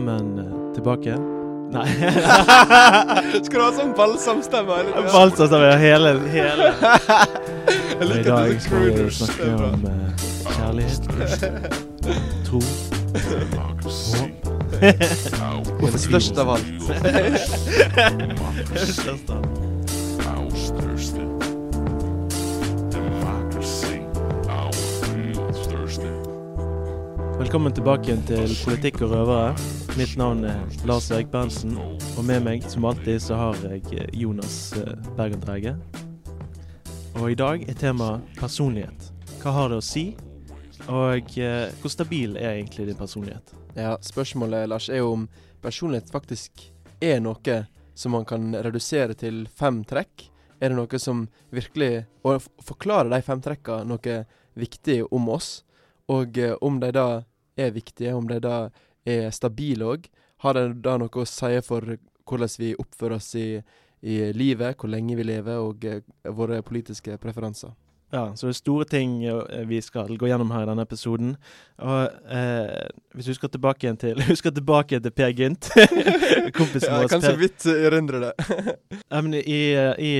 Velkommen eh, tilbake. Nei. Skal du ha sånn balsamstemme? Balsamstemme, hele, hele. Jeg Og I dag skal vi snakke om uh, kjærlighet, tro. Og det største av alt. Det største av alt. Velkommen tilbake til Politikk og røvere. Mitt navn er Lars Erik Berntsen, og med meg som alltid så har jeg eh, Jonas eh, Bergen Dreige. Og i dag er temaet personlighet. Hva har det å si? Og eh, hvor stabil er egentlig din personlighet? Ja, spørsmålet, Lars, er jo om personlighet faktisk er noe som man kan redusere til fem trekk. Er det noe som virkelig Og forklarer de fem trekka noe viktig om oss? Og om de da er viktige, om de da er stabile òg, har det da noe å si for hvordan vi oppfører oss i, i livet, hvor lenge vi lever, og eh, våre politiske preferanser? Ja, så det er store ting eh, vi skal gå gjennom her i denne episoden. Og eh, hvis du skal tilbake igjen til Husker tilbake til Per Gynt. Kompisen vår. Ja, kan så vidt eh, erindre det. Ja, men I, i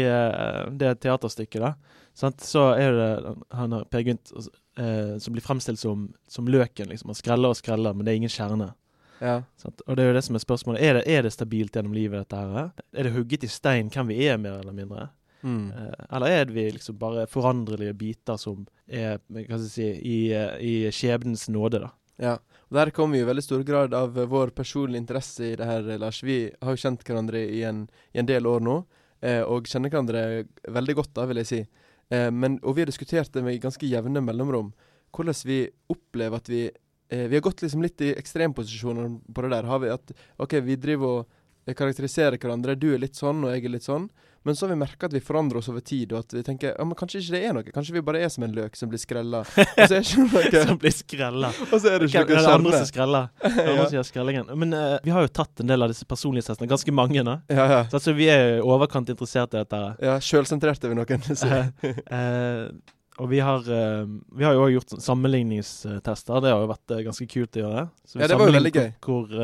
det teaterstykket, da, sant, så er det han har Per Gynt eh, som blir fremstilt som, som løken. liksom. Man skreller og skreller, men det er ingen kjerne. ja. Og det er jo det som er spørsmålet. Er det, er det stabilt gjennom livet, dette her? Er det hugget i stein hvem vi er, mer eller mindre? Mm. Eh, eller er vi liksom bare foranderlige biter som er hva skal jeg si, i, eh, i skjebnens nåde, da? Ja, og der kommer jo i veldig stor grad av eh, vår personlige interesse i det her, eh, Lars. Vi har jo kjent hverandre i en, i en del år nå, eh, og kjenner hverandre veldig godt, da, vil jeg si. Eh, men, og vi har diskutert det med ganske jevne mellomrom, hvordan vi opplever at vi eh, Vi har gått liksom litt i ekstremposisjoner på det der. Har vi at OK, vi driver og eh, karakteriserer hverandre. Du er litt sånn, og jeg er litt sånn. Men så har vi merka at vi forandrer oss over tid, og at vi tenker ja, men kanskje ikke det er noe. Kanskje vi bare er som en løk som blir skrella. Og så er det ikke noe som blir skrella. Og så er det ikke noe skreller? Det er andre som gjør skrellingen. Men uh, vi har jo tatt en del av disse personlighetstestene, ganske mange nå. Ja, ja. Så altså, vi er jo overkant interessert i dette. Ja, sjølsentrerte vi noen uh, eh, og vi har, eh, vi har jo også gjort sånn sammenligningstester. Det har jo vært ganske kult å gjøre. Så vi Ja, det var jo veldig gøy. hvor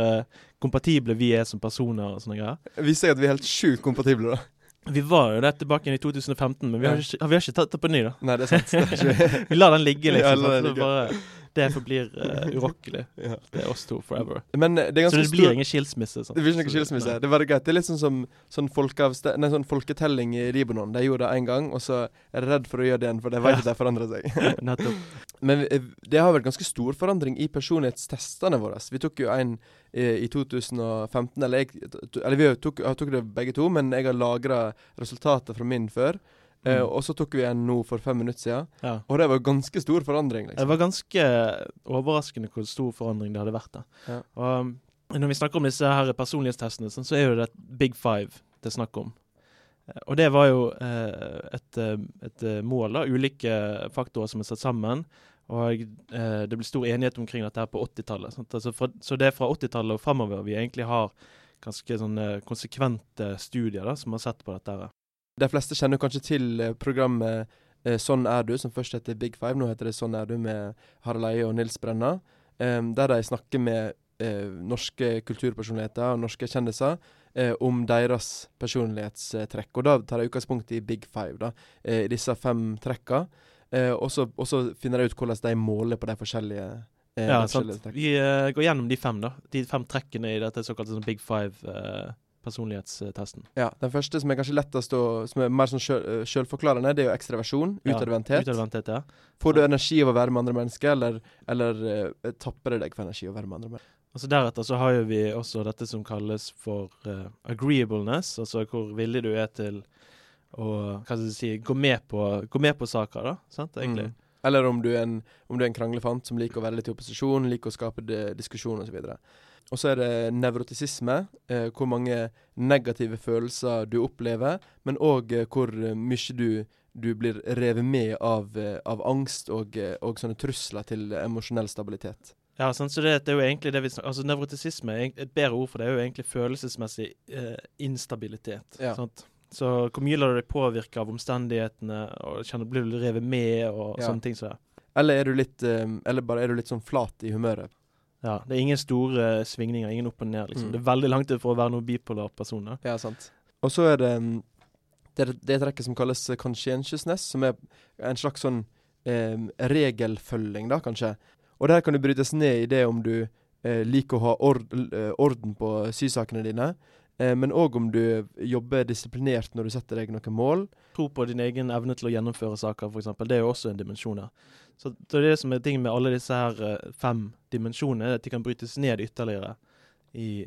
kompatible vi er som personer og sånne greier. Viser jeg at vi er helt sjukt kompatible, da. Vi var jo der tilbake i 2015, men vi har, ikke, vi har ikke tatt det på ny, da. Nei, det er sant. Vi lar den ligge, Ja, liksom. la det forblir uh, urokkelig. ja. Det er oss to forever. Men eh, det Så det blir ingen skilsmisse. Sånn. Det blir ikke noen skilsmisse. Det greit. Det er litt sånn som sånn, nei, sånn folketelling i Libanon. De gjorde det én gang, og så er de redd for å gjøre det igjen, for de vet at de forandrer seg. Men eh, det har vært ganske stor forandring i personlighetstestene våre. Vi tok jo en i 2015, eller jeg Eller vi tok, tok det begge to, men jeg har lagra resultatet fra min før. Eh, Mm. og så tok vi en nå for fem minutter siden, Ja. og det var ganske stor forandring. Det liksom. var ganske overraskende hvor stor forandring det hadde vært. da. Ja. Og um, Når vi snakker om disse her personlighetstestene, sånn, så er jo det et big five det er snakk om. Eh, Og det var jo eh, et, eh, et eh, mål, da, ulike faktorer som er satt sammen. Og eh, det ble stor enighet omkring dette her på 80-tallet. Altså så det er fra 80-tallet og fremover vi egentlig har ganske sånne konsekvente studier da, som har sett på dette. De fleste kjenner kanskje til eh, programmet eh, Sånn er du, som først heter Big Five. Nå heter det Sånn er du med Harald Eie og Nils Brenna. der de snakker med eh, norske kulturpersonligheter og norske kjendiser eh, om deres personlighetstrekk. Og da tar de utgangspunkt i Big Five, da, eh, i disse fem trekka. Eh, og så finner de ut hvordan de måler på de forskjellige, eh, Ja, sant. Vi eh, går gjennom de fem, da. De fem trekkene i dette såkalte sånn Big Five-personlighetstesten. Ja, Den første som er kanskje lettest å Som er mer sånn eh, sjølforklarende, det er jo ekstraversjon. Ja, Utadvendthet. Utadvendthet, ja. Får du energi av å være med andre mennesker, eller, eller uh, tapper det deg for energi å være med andre mennesker? Altså Deretter så har jo vi også dette som kalles for uh, agreeableness, altså hvor villig du er til å hva skal du si, gå med på, gå med på saker, da. Sant, egentlig. Mm. Eller om du, en, om du er en kranglefant som liker å være litt i opposisjon, liker å skape diskusjon osv. Og så er det nevrotisisme, eh, hvor mange negative følelser du opplever, men òg eh, hvor mye du, du blir revet med av, eh, av angst og, eh, og sånne trusler til emosjonell stabilitet. Ja, sant? så det, det er jo egentlig det vi snakker Altså Nevrotisisme, et bedre ord for det, er jo egentlig følelsesmessig eh, instabilitet. Ja. Sant? Så hvor mye lar du deg påvirke av omstendighetene, og kjenner, blir du revet med, og Ja. sånne ting som det. Eller er du litt eh, Eller bare er du litt sånn flat i humøret? Ja, Det er ingen store svingninger, ingen opp og ned. liksom. Mm. Det er veldig langt ut for å være noen bipolar person. da. Ja, sant. Og så er det mm, det, det trekket som kalles eh, conscientiousness, som er en slags sånn eh, regelfølging, da, kanskje. Og der kan du brytes ned i det om du eh, liker å ha ord, eh, orden på sysakene dine, eh, men òg om du jobber disiplinert når du setter deg noen mål. Tro på din egen evne til å gjennomføre saker, f.eks. Det er jo også en dimensjon her. Så det er det som er ting med alle disse her eh, fem dimensjonene, at de kan brytes ned ytterligere i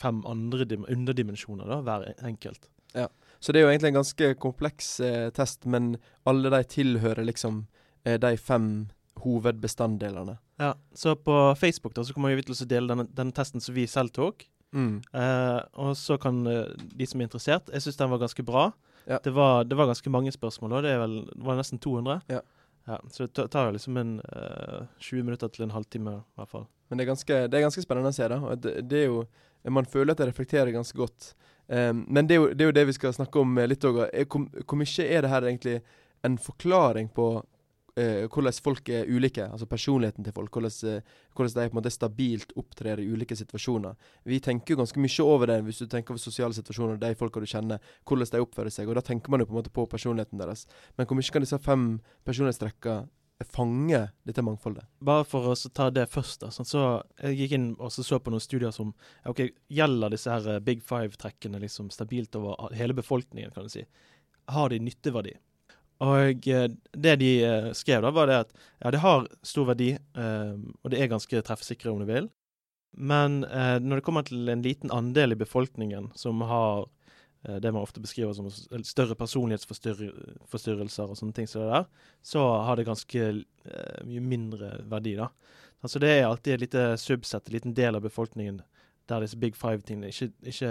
fem andre dim underdimensjoner, da, hver enkelt. Ja, Så det er jo egentlig en ganske kompleks eh, test, men alle de tilhører liksom eh, de fem hovedbestanddelene. Ja, Så på Facebook da, så kommer vi til å dele denne, denne testen som vi selv tok. Mm. Eh, og så kan eh, de som er interessert Jeg syns den var ganske bra. Ja. Det, var, det var ganske mange spørsmål, og det det var nesten 200. Ja. Ja, så det tar liksom en uh, 20 minutter til en halvtime, i hvert fall. Men det er, ganske, det er ganske spennende å se, da. Det, det er jo Man føler at det reflekterer ganske godt. Um, men det er, jo, det er jo det vi skal snakke om eh, litt òg. Hvor hvor mye er det her egentlig en forklaring på eh, hvordan folk er ulike? Altså personligheten til folk. Hvordan, eh, hvordan de på en måte stabilt opptrer i ulike situasjoner. Vi tenker jo ganske mye over det hvis du tenker over sosiale situasjoner, de folka du kjenner, hvordan de oppfører seg. Og da tenker man jo på en måte på personligheten deres. Men hvor mye kan disse fem personlighetstrekkene fange dette mangfoldet? Bare for å ta det først, da. Sånn, så jeg gikk inn og så, så på noen studier som ok, Gjelder disse her eh, big five-trekkene liksom stabilt over hele befolkningen, kan du si? Har de nytteverdi? Og eh, det de eh, skrev, da, var det at ja, det har stor verdi, eh, og det er ganske treffsikre, om du vil. Men når det kommer til en liten andel i befolkningen som har det man ofte beskriver som større personlighetsforstyrrelser og sånne ting som det der, så har det ganske mye mindre verdi, da. Altså det er alltid et lite subsett, en liten del av befolkningen der disse big five-tingene ikke, ikke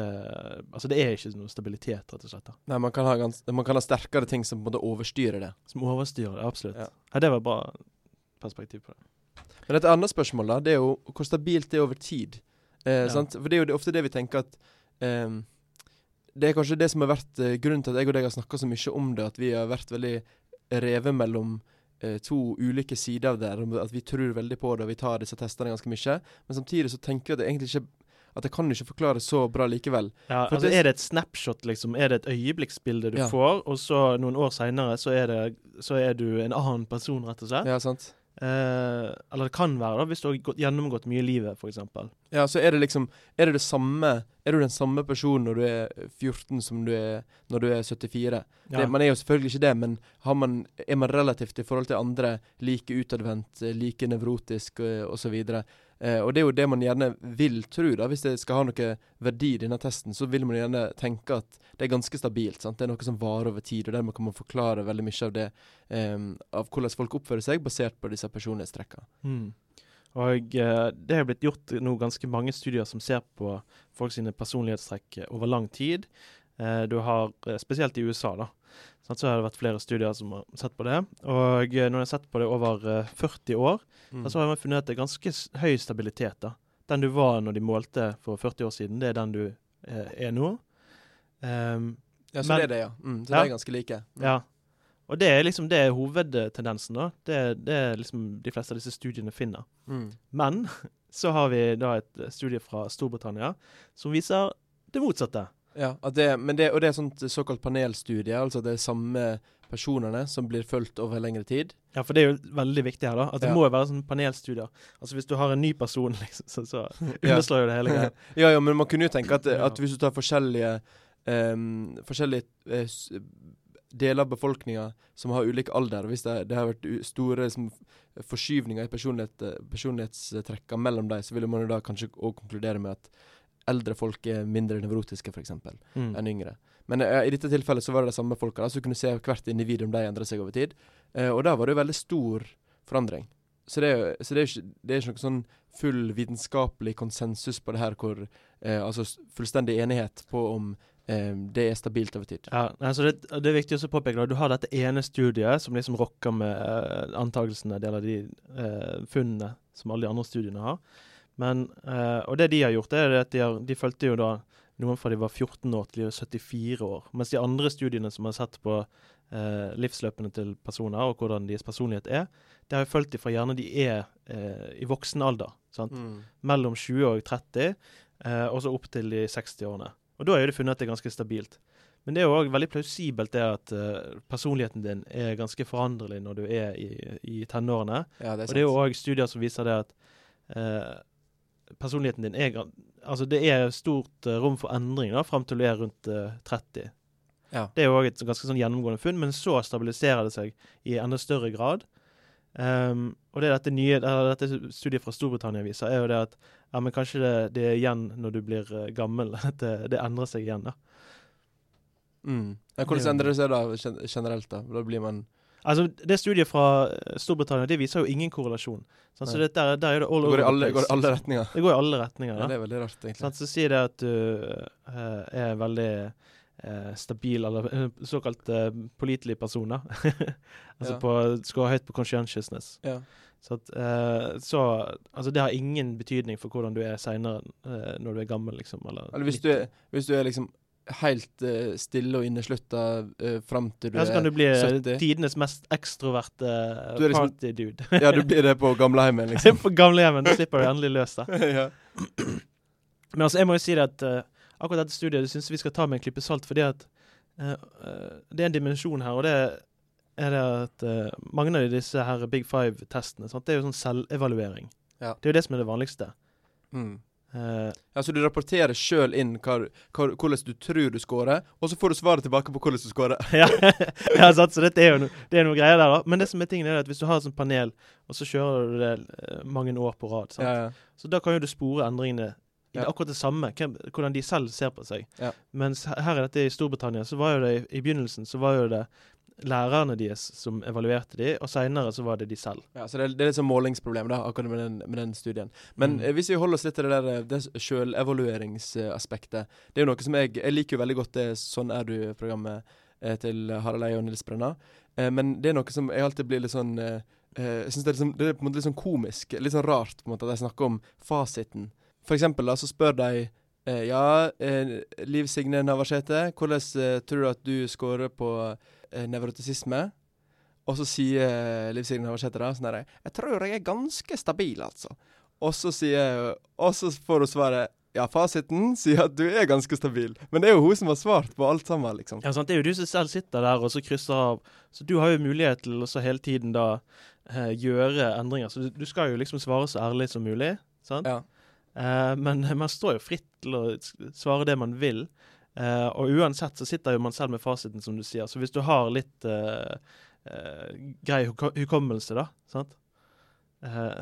Altså det er ikke noe stabilitet, rett og slett, da. Nei, man kan, ha gans man kan ha sterkere ting som på en måte overstyrer det. Som overstyrer det, absolutt. Ja. Ja. det var et bra perspektiv på det. Men et annet spørsmål da, det er jo hvor stabilt det er over tid. Eh, Ja. sant? For det er jo ofte det vi tenker at eh, Det er kanskje det som har vært eh, grunnen til at jeg og deg har snakka så mye om det, at vi har vært veldig revet mellom eh, to ulike sider av det. At vi tror veldig på det, og vi tar disse testene ganske mye. Men samtidig så tenker vi at det egentlig ikke At jeg kan ikke forklare så bra likevel. Ja, For altså det- Er det et snapshot, liksom? Er det et øyeblikksbilde du Ja. får, og så noen år seinere så, så er du en annen person, rett og slett? Ja, sant? Eh, eller det kan være, da, hvis du har gått, gjennomgått mye i livet, f.eks. Ja, så er det liksom Er det det samme Er du den samme personen når du er 14 som du er når du er 74? Ja. Det, man er jo selvfølgelig ikke det, men har man, er man relativt i forhold til andre like utadvendt, eh, like nevrotisk eh, osv.? Eh, og det er jo det man gjerne vil tro, da. Hvis det skal ha noe verdi i denne testen, så vil man gjerne tenke at det er ganske stabilt. sant? Det er noe som varer over tid, og dermed kan man forklare veldig mye av det eh, av hvordan folk oppfører seg, basert på disse personlighetstrekkene. Mm. Og eh, det har blitt gjort nå ganske mange studier som ser på folk sine personlighetstrekk over lang tid. Eh, du har, eh, Spesielt i USA, da. Så har det vært flere studier som har sett på det. Og eh, når jeg har sett på det over eh, 40 år, Mm. så har man funnet at det er ganske høy stabilitet. da. Den du var når de målte for 40 år siden, det er den du eh, er nå. Um, Ja, så Men- det er det, ja. Mm, så Ja. det er ganske like. Mm. ja. Og det er liksom det er hovedtendensen, da. Det, det er liksom de fleste av disse studiene finner. Mm. Men så har vi da et eh, studie fra Storbritannia som viser det motsatte. Ja, det, men det, og det er sånt såkalt panelstudie, altså det er samme personene som blir fulgt over lengre tid. Ja, for det er jo veldig viktig her, da. At det Ja. må jo være sånn panelstudier. Altså hvis du har en ny person, liksom, så, så underslår jo det hele greia. ja, ja, men man kunne jo tenke at, at hvis du tar forskjellige um, Forskjellige eh, deler av befolkninga som har ulik alder, hvis det, det har vært store liksom, forskyvninger i personlighet, eh, personlighetstrekka mellom dem, så ville man jo da kanskje òg konkludere med at eldre folk er mindre nevrotiske, f.eks., Mm. enn yngre. Men uh, i dette tilfellet så var det de samme folka, så du kunne se hvert individ om de endra seg over tid. Uh, og da var det jo veldig stor forandring. Så det så det er ikke, det er ikke noe sånn full vitenskapelig konsensus på det her, hvor uh, Altså fullstendig enighet på om det er stabilt over tid. Ja, altså det, det er viktig å påpeke at du har dette ene studiet som liksom rokker med uh, antakelsene, del av de funnene som alle de andre studiene har. Men, eh, og det de har gjort, er at de, har, de fulgte jo da noen fra de var 14 år til de var 74 år. Mens de andre studiene som har sett på eh, livsløpene til personer, og hvordan deres personlighet er, det har jo fulgt de fra gjerne de er eh, i voksen alder. sant? Mm. Mellom 20 og 30, eh, og så opp til de 60-årene. Og da er jo det funnet at det er ganske stabilt. Men det er jo òg veldig plausibelt det at uh, personligheten din er ganske foranderlig når du er i, i tenårene. Ja, det Og det er jo òg studier som viser det at eh, personligheten din er Altså det er stort eh, rom for endring da, fram til du er rundt eh, 30. Ja. Det er jo òg et ganske sånn gjennomgående funn, men så stabiliserer det seg i enda større grad. Um, og det dette nye, dette studiet fra Storbritannia viser, er jo det at ja, men kanskje det, det er igjen når du blir eh, gammel, at det, det endrer seg igjen. da. Mm. Ja, hvordan endrer det seg da generelt? da? Da blir man Altså, Det studiet fra eh, Storbritannia det viser jo ingen korrelasjon. Sant? Så det der, der er det all Det over går i alle, går alle retninger. Det går i alle retninger. Ja, det er veldig rart, egentlig. Sånn, Så sier det at du uh, er veldig uh, stabil, eller uh, såkalt pålitelig person. altså Ja. på, scorer høyt på conscientiousness. Ja. Så, at, så altså det har ingen betydning for hvordan du er seinere når du er gammel, liksom. Eller, Eller hvis du er, hvis du er liksom helt uh, stille og inneslutta uh, fram til du ja, så kan er du bli eh, 70. tidenes mest ekstroverte uh, er liksom- party-dude. Ja, du blir det på gamleheimen, liksom. på gamlehjemmen. Da slipper du endelig løs, da. ja. Men altså, jeg må jo si det at uh, akkurat dette studiet det synes vi skal ta med en klype salt, fordi at det er en dimensjon her, og det er det at mange av disse her Big Five-testene, det er jo sånn selvevaluering. Ja. Det er jo det som er det vanligste. Mm. Eh, Ja, så du rapporterer sjøl inn hva, hva, hvordan du tror du scorer, og så får du svaret tilbake på hvordan du scorer. ja, ja sant, så dette er jo no, det er noe greier der, da. Men det som er tingen er at hvis du har et sånt panel, og så kjører du det eh, mange år på rad? Ja, ja. så da kan jo du spore endringene i Ja. akkurat det samme, hvem, hvordan de selv ser på seg. Mens her her er dette i Storbritannia, så var jo det i, i begynnelsen så var jo det lærerne deres som evaluerte de, og seinere så var det de selv. Ja, så det, er- det er litt sånn målingsproblem da, akkurat med den, med den studien. Men Mm. eh, hvis vi holder oss litt til det der eh, det sjølevalueringsaspektet Det er jo noe som jeg Jeg liker jo veldig godt det Sånn er du-programmet eh, til Harald Eie og Nils Brenna. Eh, men det er noe som jeg alltid blir litt sånn Jeg synes det er, liksom, det er på en måte litt sånn komisk, litt sånn rart på en måte at de snakker om fasiten. For eksempel da, så spør de Ja, Liv Signe Navarsete, hvordan tror du at du scorer på nevrotisisme? Og så sier eh, Liv Signe Navarsete da sånn herre Jeg tror jeg er ganske stabil, altså. Og så sier Og så får hun svaret Ja, fasiten sier at du er ganske stabil. Men det er jo hun som har svart på alt sammen, liksom. Ja, sant? Det er jo du som selv sitter der og så krysser av. Så du har jo mulighet til å så hele tiden da eh, gjøre endringer. Så du, du skal jo liksom svare så ærlig som mulig. Sant? Ja. Eh, men man står jo fritt til å svare det man vil. Eh, og uansett så sitter jo man selv med fasiten, som du sier. Så hvis du har litt uh, uh, grei hukommelse, da, sant?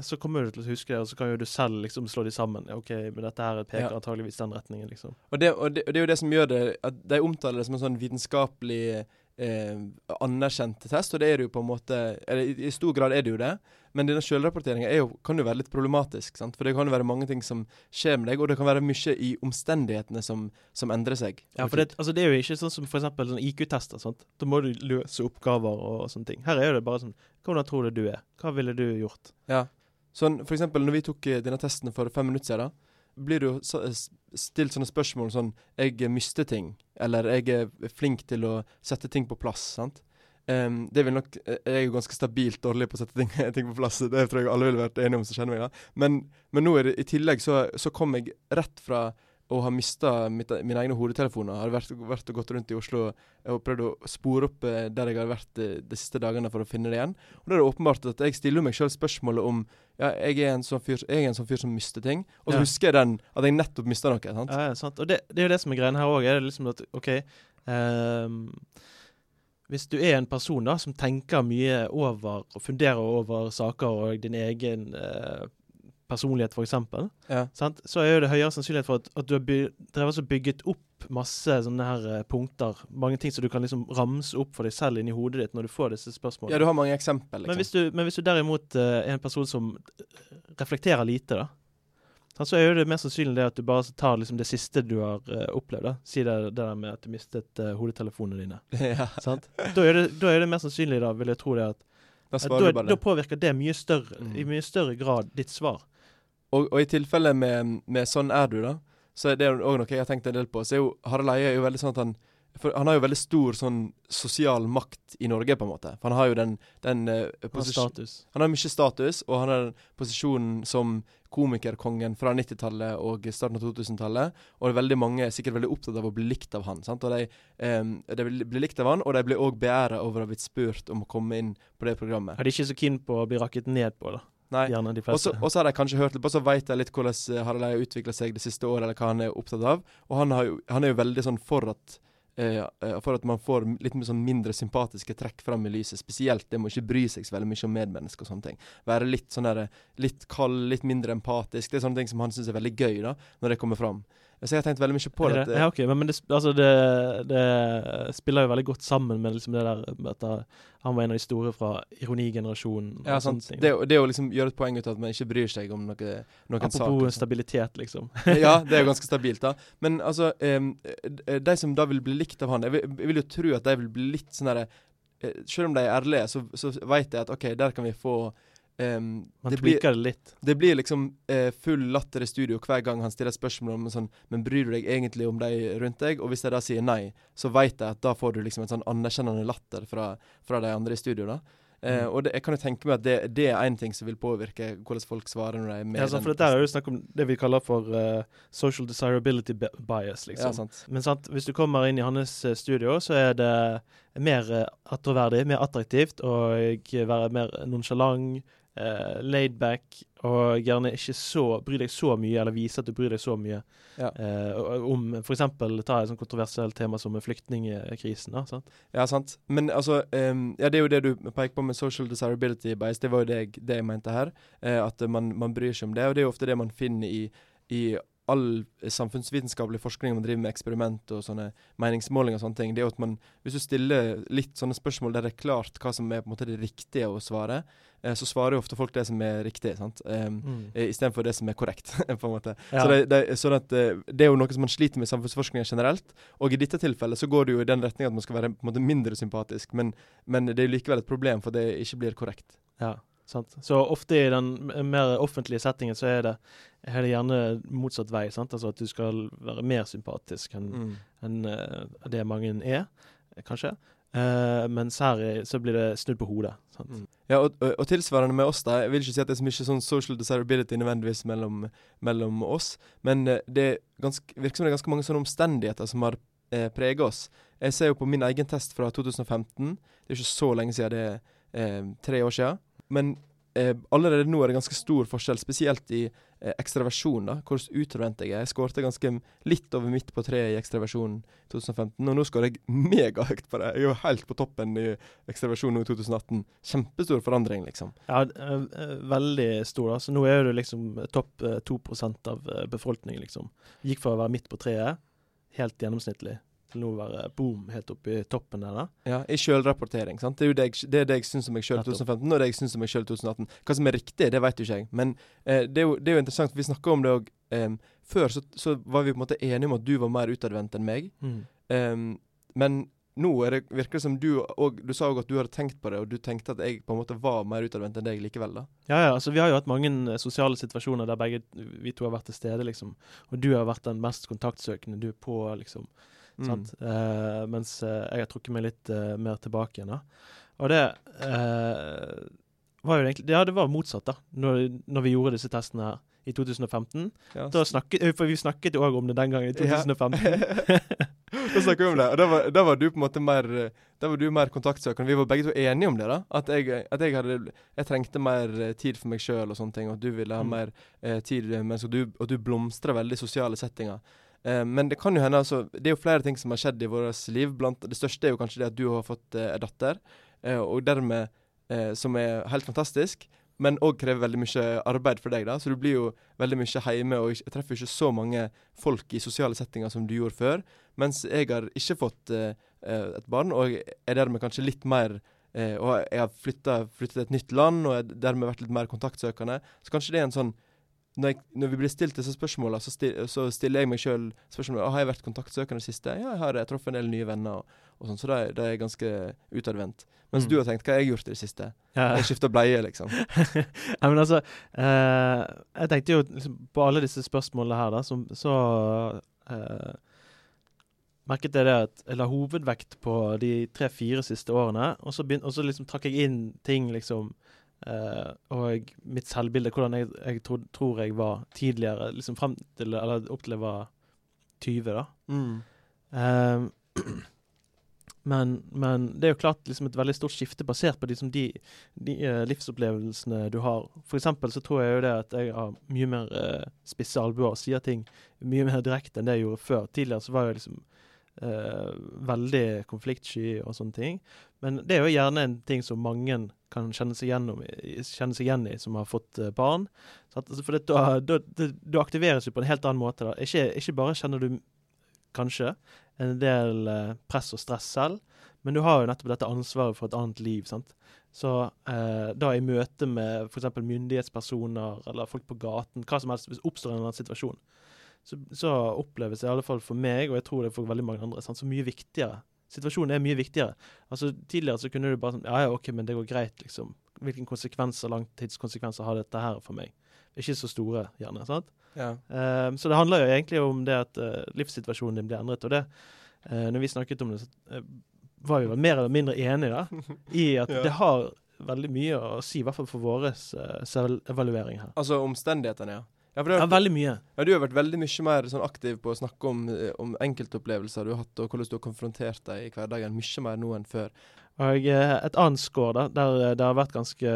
Så kommer du til å huske det, og så kan jo du selv liksom slå de sammen. OK, men dette her peker Ja. antageligvis den retningen, liksom. Og det, og, det, og det er jo det som gjør det at De omtaler det som en sånn vitenskapelig eh, anerkjent test, og det er det jo på en måte eller i, I stor grad er det jo det, men denne sjølrapporteringa kan jo være litt problematisk. sant? For det kan jo være mange ting som skjer med deg, og det kan være mye i omstendighetene som, som endrer seg. Ja, for det, altså det er jo ikke sånn som eksempel sånn IQ-tester. Da må du løse oppgaver og sånne ting. Her er det bare sånn Hvordan tror du du er? Hva ville du gjort? Ja. Sånn, for eksempel når vi tok eh, denne testen for fem minutter siden, blir jo stilt sånne spørsmål sånn Jeg mister ting, eller jeg er flink til å sette ting på plass. sant? Um, det vil nok eh, Jeg er jo ganske stabilt dårlig på å sette ting, ting på plass. Det tror jeg alle ville vært enige om som kjenner meg. da. Men, men nå er det, i tillegg så, så kom jeg rett fra å har mista mine egne hodetelefoner. Har vært, vært og gått rundt i Oslo og prøvd å spore opp eh, der jeg har vært eh, de siste dagene for å finne det igjen. Og da er det åpenbart at jeg stiller meg sjøl spørsmålet om ja, jeg er en sånn fyr, jeg en sånn fyr som mister ting. Og så Ja. husker jeg den at jeg nettopp mista noe. sant? Ja, ja, sant. Og det, det er jo det som er greia her òg. Er det liksom at OK ehm, Hvis du er en person da som tenker mye over og funderer over saker og din egen eh, personlighet, f.eks., Ja. sant? så er det høyere sannsynlighet for at, at du har drevet og bygget opp masse sånne her eh, punkter. Mange ting som du kan liksom ramse opp for deg selv inni hodet ditt når du får disse spørsmålene. ja, du har mange eksempel, Men liksom. hvis, du, men hvis du derimot uh, er en person som reflekterer lite, da, så er jo det mer sannsynlig det at du bare tar liksom det siste du har uh, opplevd. da. Si det, det der med at du mistet uh, hodetelefonene dine. ja, sant? Da, er det, da er det mer sannsynlig, da, vil jeg tro det, at, da da, da påvirker det mye større, Mm. i mye større grad ditt svar. Og, og i tilfelle med, med 'sånn er du', da, så er det òg noe jeg har tenkt en del på. Så er jo Harald Eie er jo veldig sånn at han for Han har jo veldig stor sånn sosial makt i Norge, på en måte. For han har jo den, den uh, Han har status. Han har mye status, og han har posisjonen som komikerkongen fra 90-tallet og starten av 2000-tallet. Og det er veldig mange er sikkert veldig opptatt av å bli likt av han. sant? Og De, um, de blir blir likt av han, og de blir òg beæra over å ha blitt spurt om å komme inn på det programmet. Er de ikke så keen på å bli rakket ned på, da? Nei. Gjerne de fleste. og så har de kanskje hørt litt på, så vet de litt hvordan har Eia har utvikla seg det siste året, eller hva han er opptatt av. Og han, har jo, han er jo veldig sånn for at eh, eh, for at man får litt sånn mindre sympatiske trekk fram i lyset. Spesielt det med å ikke bry seg så veldig mye om medmennesker og sånne ting. Være litt sånn der, litt kald, litt mindre empatisk. Det er sånne ting som han syns er veldig gøy, da, når det kommer fram. Så jeg har tenkt veldig mye på det? Ja, ok, men, men det, altså det, det spiller jo veldig godt sammen med liksom det der at han var en av de store fra ironigenerasjonen. Ja, sant. Det, det å liksom gjøre et poeng ut av at man ikke bryr seg om noe, noen Apropos saker. stabilitet, liksom. ja, det er jo ganske stabilt, da. Men altså, eh, de som da vil bli likt av han Jeg vil, jeg vil jo tro at de vil bli litt sånn derre eh, Selv om de er ærlige, så, så veit jeg at OK, der kan vi få em, Man det, blir, det litt. det blir liksom uh, full latter i studio hver gang han stiller spørsmål om sånn Men bryr du deg egentlig om de rundt deg? Og hvis de da sier nei, så veit jeg at da får du liksom en sånn anerkjennende latter fra, fra de andre i studio, da. Mm. og det, jeg kan jo tenke meg at det, det er én ting som vil påvirke hvordan folk svarer når de er med. Ja, sant, for dette er jo snakk om det vi kaller for uh, social desirability bias, liksom. Ja, sant. Men sant, hvis du kommer inn i hans studio, så er det mer uh, attråverdig, mer attraktivt, og være mer nonsjalant, eh, laid back, og gjerne ikke så bry deg så mye, eller vise at du bryr deg så mye Ja. uh, om f.eks. ta et sånt kontroversielt tema som flyktningkrisen. da, sant? Ja, sant. Men altså um, Ja, det er jo det du peker på med social desirability bias. Det var jo det jeg, det jeg mente her. Uh, at man, man bryr seg om det. Og det er jo ofte det man finner i, i all samfunnsvitenskapelig forskning man driver med eksperiment og sånne meningsmålinger og sånne ting. Det er jo at man Hvis du stiller litt sånne spørsmål der det er klart hva som er på en måte det riktige å svare, eh, så svarer jo ofte folk det som er riktig, sant. Um, Mm. Istedenfor det som er korrekt, på en måte. Ja. Så, det, det, sånn at, eh, det er jo noe som man sliter med i samfunnsforskningen generelt. Og i dette tilfellet så går det jo i den retning at man skal være på en måte mindre sympatisk, men, men det er jo likevel et problem for det ikke blir korrekt. Ja, sant. Så ofte i den mer offentlige settingen så er det, er det gjerne motsatt vei. sant? Altså at du skal være mer sympatisk enn Mm. en, uh, det mange er, kanskje. Uh, mens her så blir det snudd på hodet. sant? Mm. Ja, og, og, og tilsvarende med oss, da. Jeg vil ikke si at det er så mye sånn social desirability nødvendigvis mellom, mellom oss, men eh, det ganske, virker som det er ganske mange sånne omstendigheter som har eh, preget oss. Jeg ser jo på min egen test fra 2015. Det er ikke så lenge siden, det er eh, tre år siden. Men eh, allerede nå er det ganske stor forskjell, spesielt i eh, ekstraversjon. da, Hvor utadvendt jeg er. Jeg skårte ganske litt over midt på treet i ekstraversjon 2015, og nå skårer jeg megahøyt på det. Jeg er jo helt på toppen i ekstraversjon nå i 2018. Kjempestor forandring, liksom. Ja, eh, eh, veldig stor. da. Så nå er du liksom topp eh, 2 av befolkningen, liksom. Gikk fra å være midt på treet, helt gjennomsnittlig, til nå å være boom, helt oppe i toppen der. da. Ja, I sjølrapportering. sant? Det er jo det jeg, det det jeg syns om meg sjøl i 2015, og det jeg syns om meg sjøl i 2018. Hva som er riktig, det vet jo ikke jeg. Men eh, det, er jo, det er jo interessant, for vi snakka om det òg. før så, så var vi på en måte enige om at du var mer utadvendt enn meg. Em, men nå er det, virker det som du og Du sa òg at du hadde tenkt på det, og du tenkte at jeg på en måte var mer utadvendt enn deg likevel, da. Ja, ja, altså Vi har jo hatt mange eh, sosiale situasjoner der begge vi to har vært til stede, liksom. Og du har vært den mest kontaktsøkende. Du er på, liksom. Mm. Eh, mens eh, jeg har trukket meg litt eh, mer tilbake igjen. da. Og det eh, var jo egentlig Ja, det var motsatt, da. Når, når vi gjorde disse testene her i 2015. Ja, Da snakket, eh, for vi snakket jo òg om det den gangen, i 2015. da snakker vi om det. Og da var, da var du på en måte mer Da var du mer kontaktsøkende. Vi var begge to enige om det. da At jeg, at jeg hadde Jeg trengte mer eh, tid for meg sjøl og sånne ting, og at du ville ha Mm. mer eh, tid mens du, og du blomstrer veldig i sosiale settinger. Eh, men det kan jo hende altså Det er jo flere ting som har skjedd i vårt liv. Blant, det største er jo kanskje det at du har fått eh, datter, eh, og dermed eh, Som er helt fantastisk. Men òg krever veldig mye arbeid for deg, da. Så du blir jo veldig mye hjemme og ikke, treffer ikke så mange folk i sosiale settinger som du gjorde før. Mens jeg har ikke fått et barn, og er dermed kanskje litt mer Og jeg har flytta til et nytt land og er dermed vært litt mer kontaktsøkende. Så kanskje det er en sånn når, jeg, når vi blir stilt disse spørsmåla, så, stil, så stiller jeg meg sjøl spørsmålet har jeg vært kontaktsøkende det siste. Ja, jeg har truffet en del nye venner, og, og sånn, så da er jeg ganske utadvendt. Mens Mm. du har tenkt hva har jeg gjort i det siste? Ja. Jeg skifta bleie, liksom. Nei, men altså eh, Jeg tenkte jo liksom, på alle disse spørsmålene her, da, som, så eh, merket jeg det at jeg la hovedvekt på de tre-fire siste årene, og så, begyn- og så liksom trakk jeg inn ting, liksom eh, Og mitt selvbilde, hvordan jeg, jeg tro, tror jeg var tidligere, liksom frem til Eller opp til jeg var 20, da. Mm. Uh, men, men det er jo klart liksom et veldig stort skifte basert på liksom de, de uh, livsopplevelsene du har. For eksempel så tror jeg jo det at jeg har mye mer eh, spisse albuer og sier ting mye mer direkte enn det jeg gjorde før. Tidligere så var jeg liksom veldig konfliktsky og sånne ting. Men det er jo gjerne en ting som mange kan kjenne seg, gjennom, kjenne seg igjen i, som har fått eh, barn. Altså, for det, da, da, det, du aktiveres jo på en helt annen måte. Da. Ikke, ikke bare kjenner du kanskje en del eh, press og stress selv, men du har jo nettopp dette ansvaret for et annet liv. sant? Så eh, da i møte med f.eks. myndighetspersoner eller folk på gaten, hva som helst, hvis oppstår en eller annen situasjon, så, så oppleves det i alle fall for meg, og jeg tror det er for veldig mange andre, sant? så mye viktigere. Situasjonen er mye viktigere. Altså Tidligere så kunne du bare sånn Ja, ja, OK, men det går greit, liksom. Hvilke konsekvenser, langtidskonsekvenser har dette her for meg? Ikke så store, gjerne. sant? Ja. Um, så det handler jo egentlig om det at uh, livssituasjonen din blir endret. Og det, uh, når vi snakket om det, så uh, var vi vel mer eller mindre enige da, i at Ja. det har veldig mye å si, i hvert fall for vår uh, selvevaluering her. Altså omstendighetene, ja. Ja, det Ja, veldig mye. ja, du har vært veldig mye mer sånn aktiv på å snakke om, eh, om enkeltopplevelser du har hatt, og hvordan du har konfrontert deg i hverdagen. Mye mer nå enn før. Og eh, et annet skår da, der eh, det har vært ganske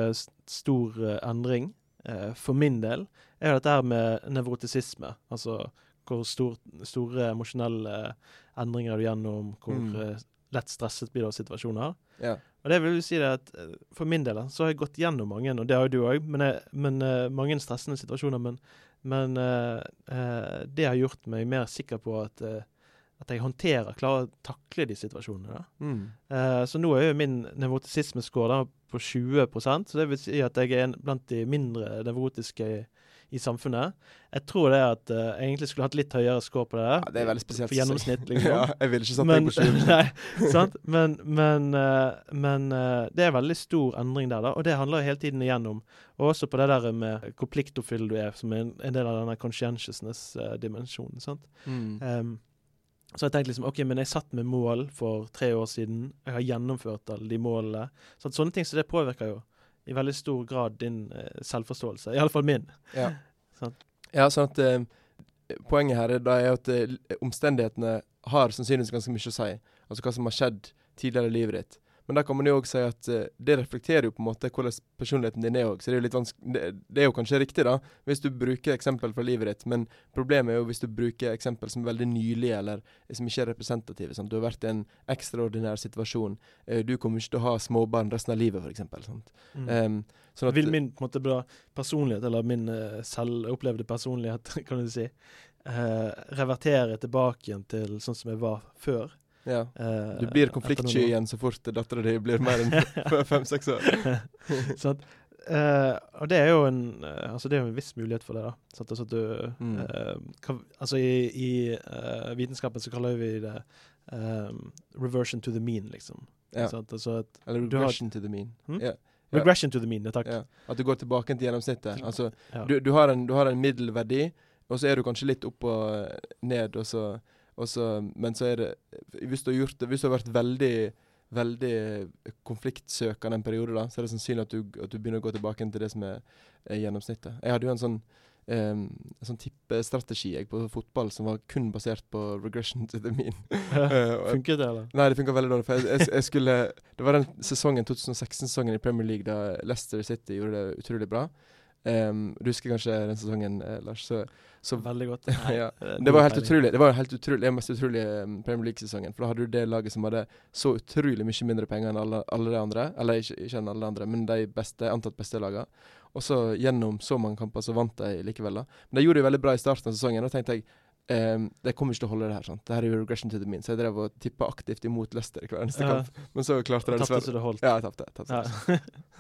stor endring, for min del, er dette her med nevrotisisme. Altså hvor stor, store emosjonelle endringer du gjennom, hvor Mm. lett stresset blir du av situasjoner. Ja. Og det vil jo si det at For min del så har jeg gått gjennom mange, og det har jo du òg, men, men mange stressende situasjoner. Men, men eh, eh, det har gjort meg mer sikker på at, eh, at jeg håndterer, klarer å takle de situasjonene. Mm. Uh, så nå er jo min nevrotisismescore på 20% så det vil si at jeg er en blant de mindre nevrotiske i, i samfunnet. Jeg tror det er at uh, jeg egentlig skulle hatt litt høyere score på det. Ja, det er veldig spesielt. For gjennomsnitt, liksom. ja, jeg ville ikke satt Men, deg på sju. nei, sant? men, men, uh, men det er veldig stor endring der, da. Og det handler jo hele tiden igjennom. Og også på det der med hvor pliktoppfyll du er, som er en, en del av denne conscientiousness-dimensjonen. sant? Mm. Em, så jeg tenkte liksom, ok, men jeg satt med mål for tre år siden. Jeg har gjennomført alle de målene. Så at sånne ting så det påvirker jo i veldig stor grad din eh, selvforståelse. I alle fall min. Ja. Sant. ja, sånn at eh, Poenget her er da er at eh, omstendighetene har sannsynligvis ganske mye å si. Altså hva som har skjedd tidligere i livet ditt. Men da kan man jo òg si at eh, det reflekterer jo på en måte hvordan personligheten din er òg. Så det er det, det er jo kanskje riktig, da, hvis du bruker eksempel fra livet ditt. Men problemet er jo hvis du bruker eksempel som er veldig nylige, eller som ikke er representative. Sant? Du har vært i en ekstraordinær situasjon. Eh, du kommer ikke til å ha småbarn resten av livet, f.eks. Mm. Um, sånn at Vil min på en måte bra personlighet, eller min uh, selvopplevde personlighet, kan du si, uh, revertere tilbake igjen til sånn som jeg var før. Ja. eh, Du blir konfliktsky igjen så fort dattera di blir mer enn fem-seks år. sånn at, Uh, og det er jo en eh, Altså det er jo en viss mulighet for det, da. Sant? Altså at du Mm. uh, kan, Altså i, i vitenskapen så kaller vi det um, reversion to the mean, liksom. Ja. Sant? Altså at Eller regression har- to the mean. Hmm? Yeah. Ja. Regression to the mean, ja, takk. Ja. At du går tilbake til gjennomsnittet. Altså, Ja. du, du, har en, du har en middelverdi, og så er du kanskje litt opp og ned, og så, så Men så er det Hvis du har gjort Hvis du har vært veldig veldig konfliktsøkende en periode, da, så er det sannsynlig at du, at du begynner å gå tilbake til det som er, er gjennomsnittet. Jeg hadde jo en sånn um, en sånn tippestrategi jeg på fotball som var kun basert på regression to the mean. Eh, Funket det, eller? Nei, det funka veldig dårlig. For jeg, jeg, jeg skulle Det var den sesongen 2016-sesongen i Premier League da Leicester City gjorde det utrolig bra. Um, du husker kanskje den sesongen, eh, Lars? Så, så Veldig godt. Ja. eh, det var helt utrolig. Det var helt utrolig Den mest utrolige um, Premier League-sesongen. For da hadde du det laget som hadde så utrolig mye mindre penger enn alle, alle de andre. Eller ikke, ikke enn alle de andre, men de beste, antatt beste lagene. Og så gjennom så mange kamper så vant de likevel, da. Men de gjorde det veldig bra i starten av sesongen. Da tenkte jeg ehm, Det kommer ikke til å holde, det her. sant? Det her er jo regression to the mean. Så jeg drev og tippa aktivt imot Leicester i hver eneste Ja. kamp. Men så klarte jeg Tapte så det holdt. Ja, jeg tapte. tapte. Ja.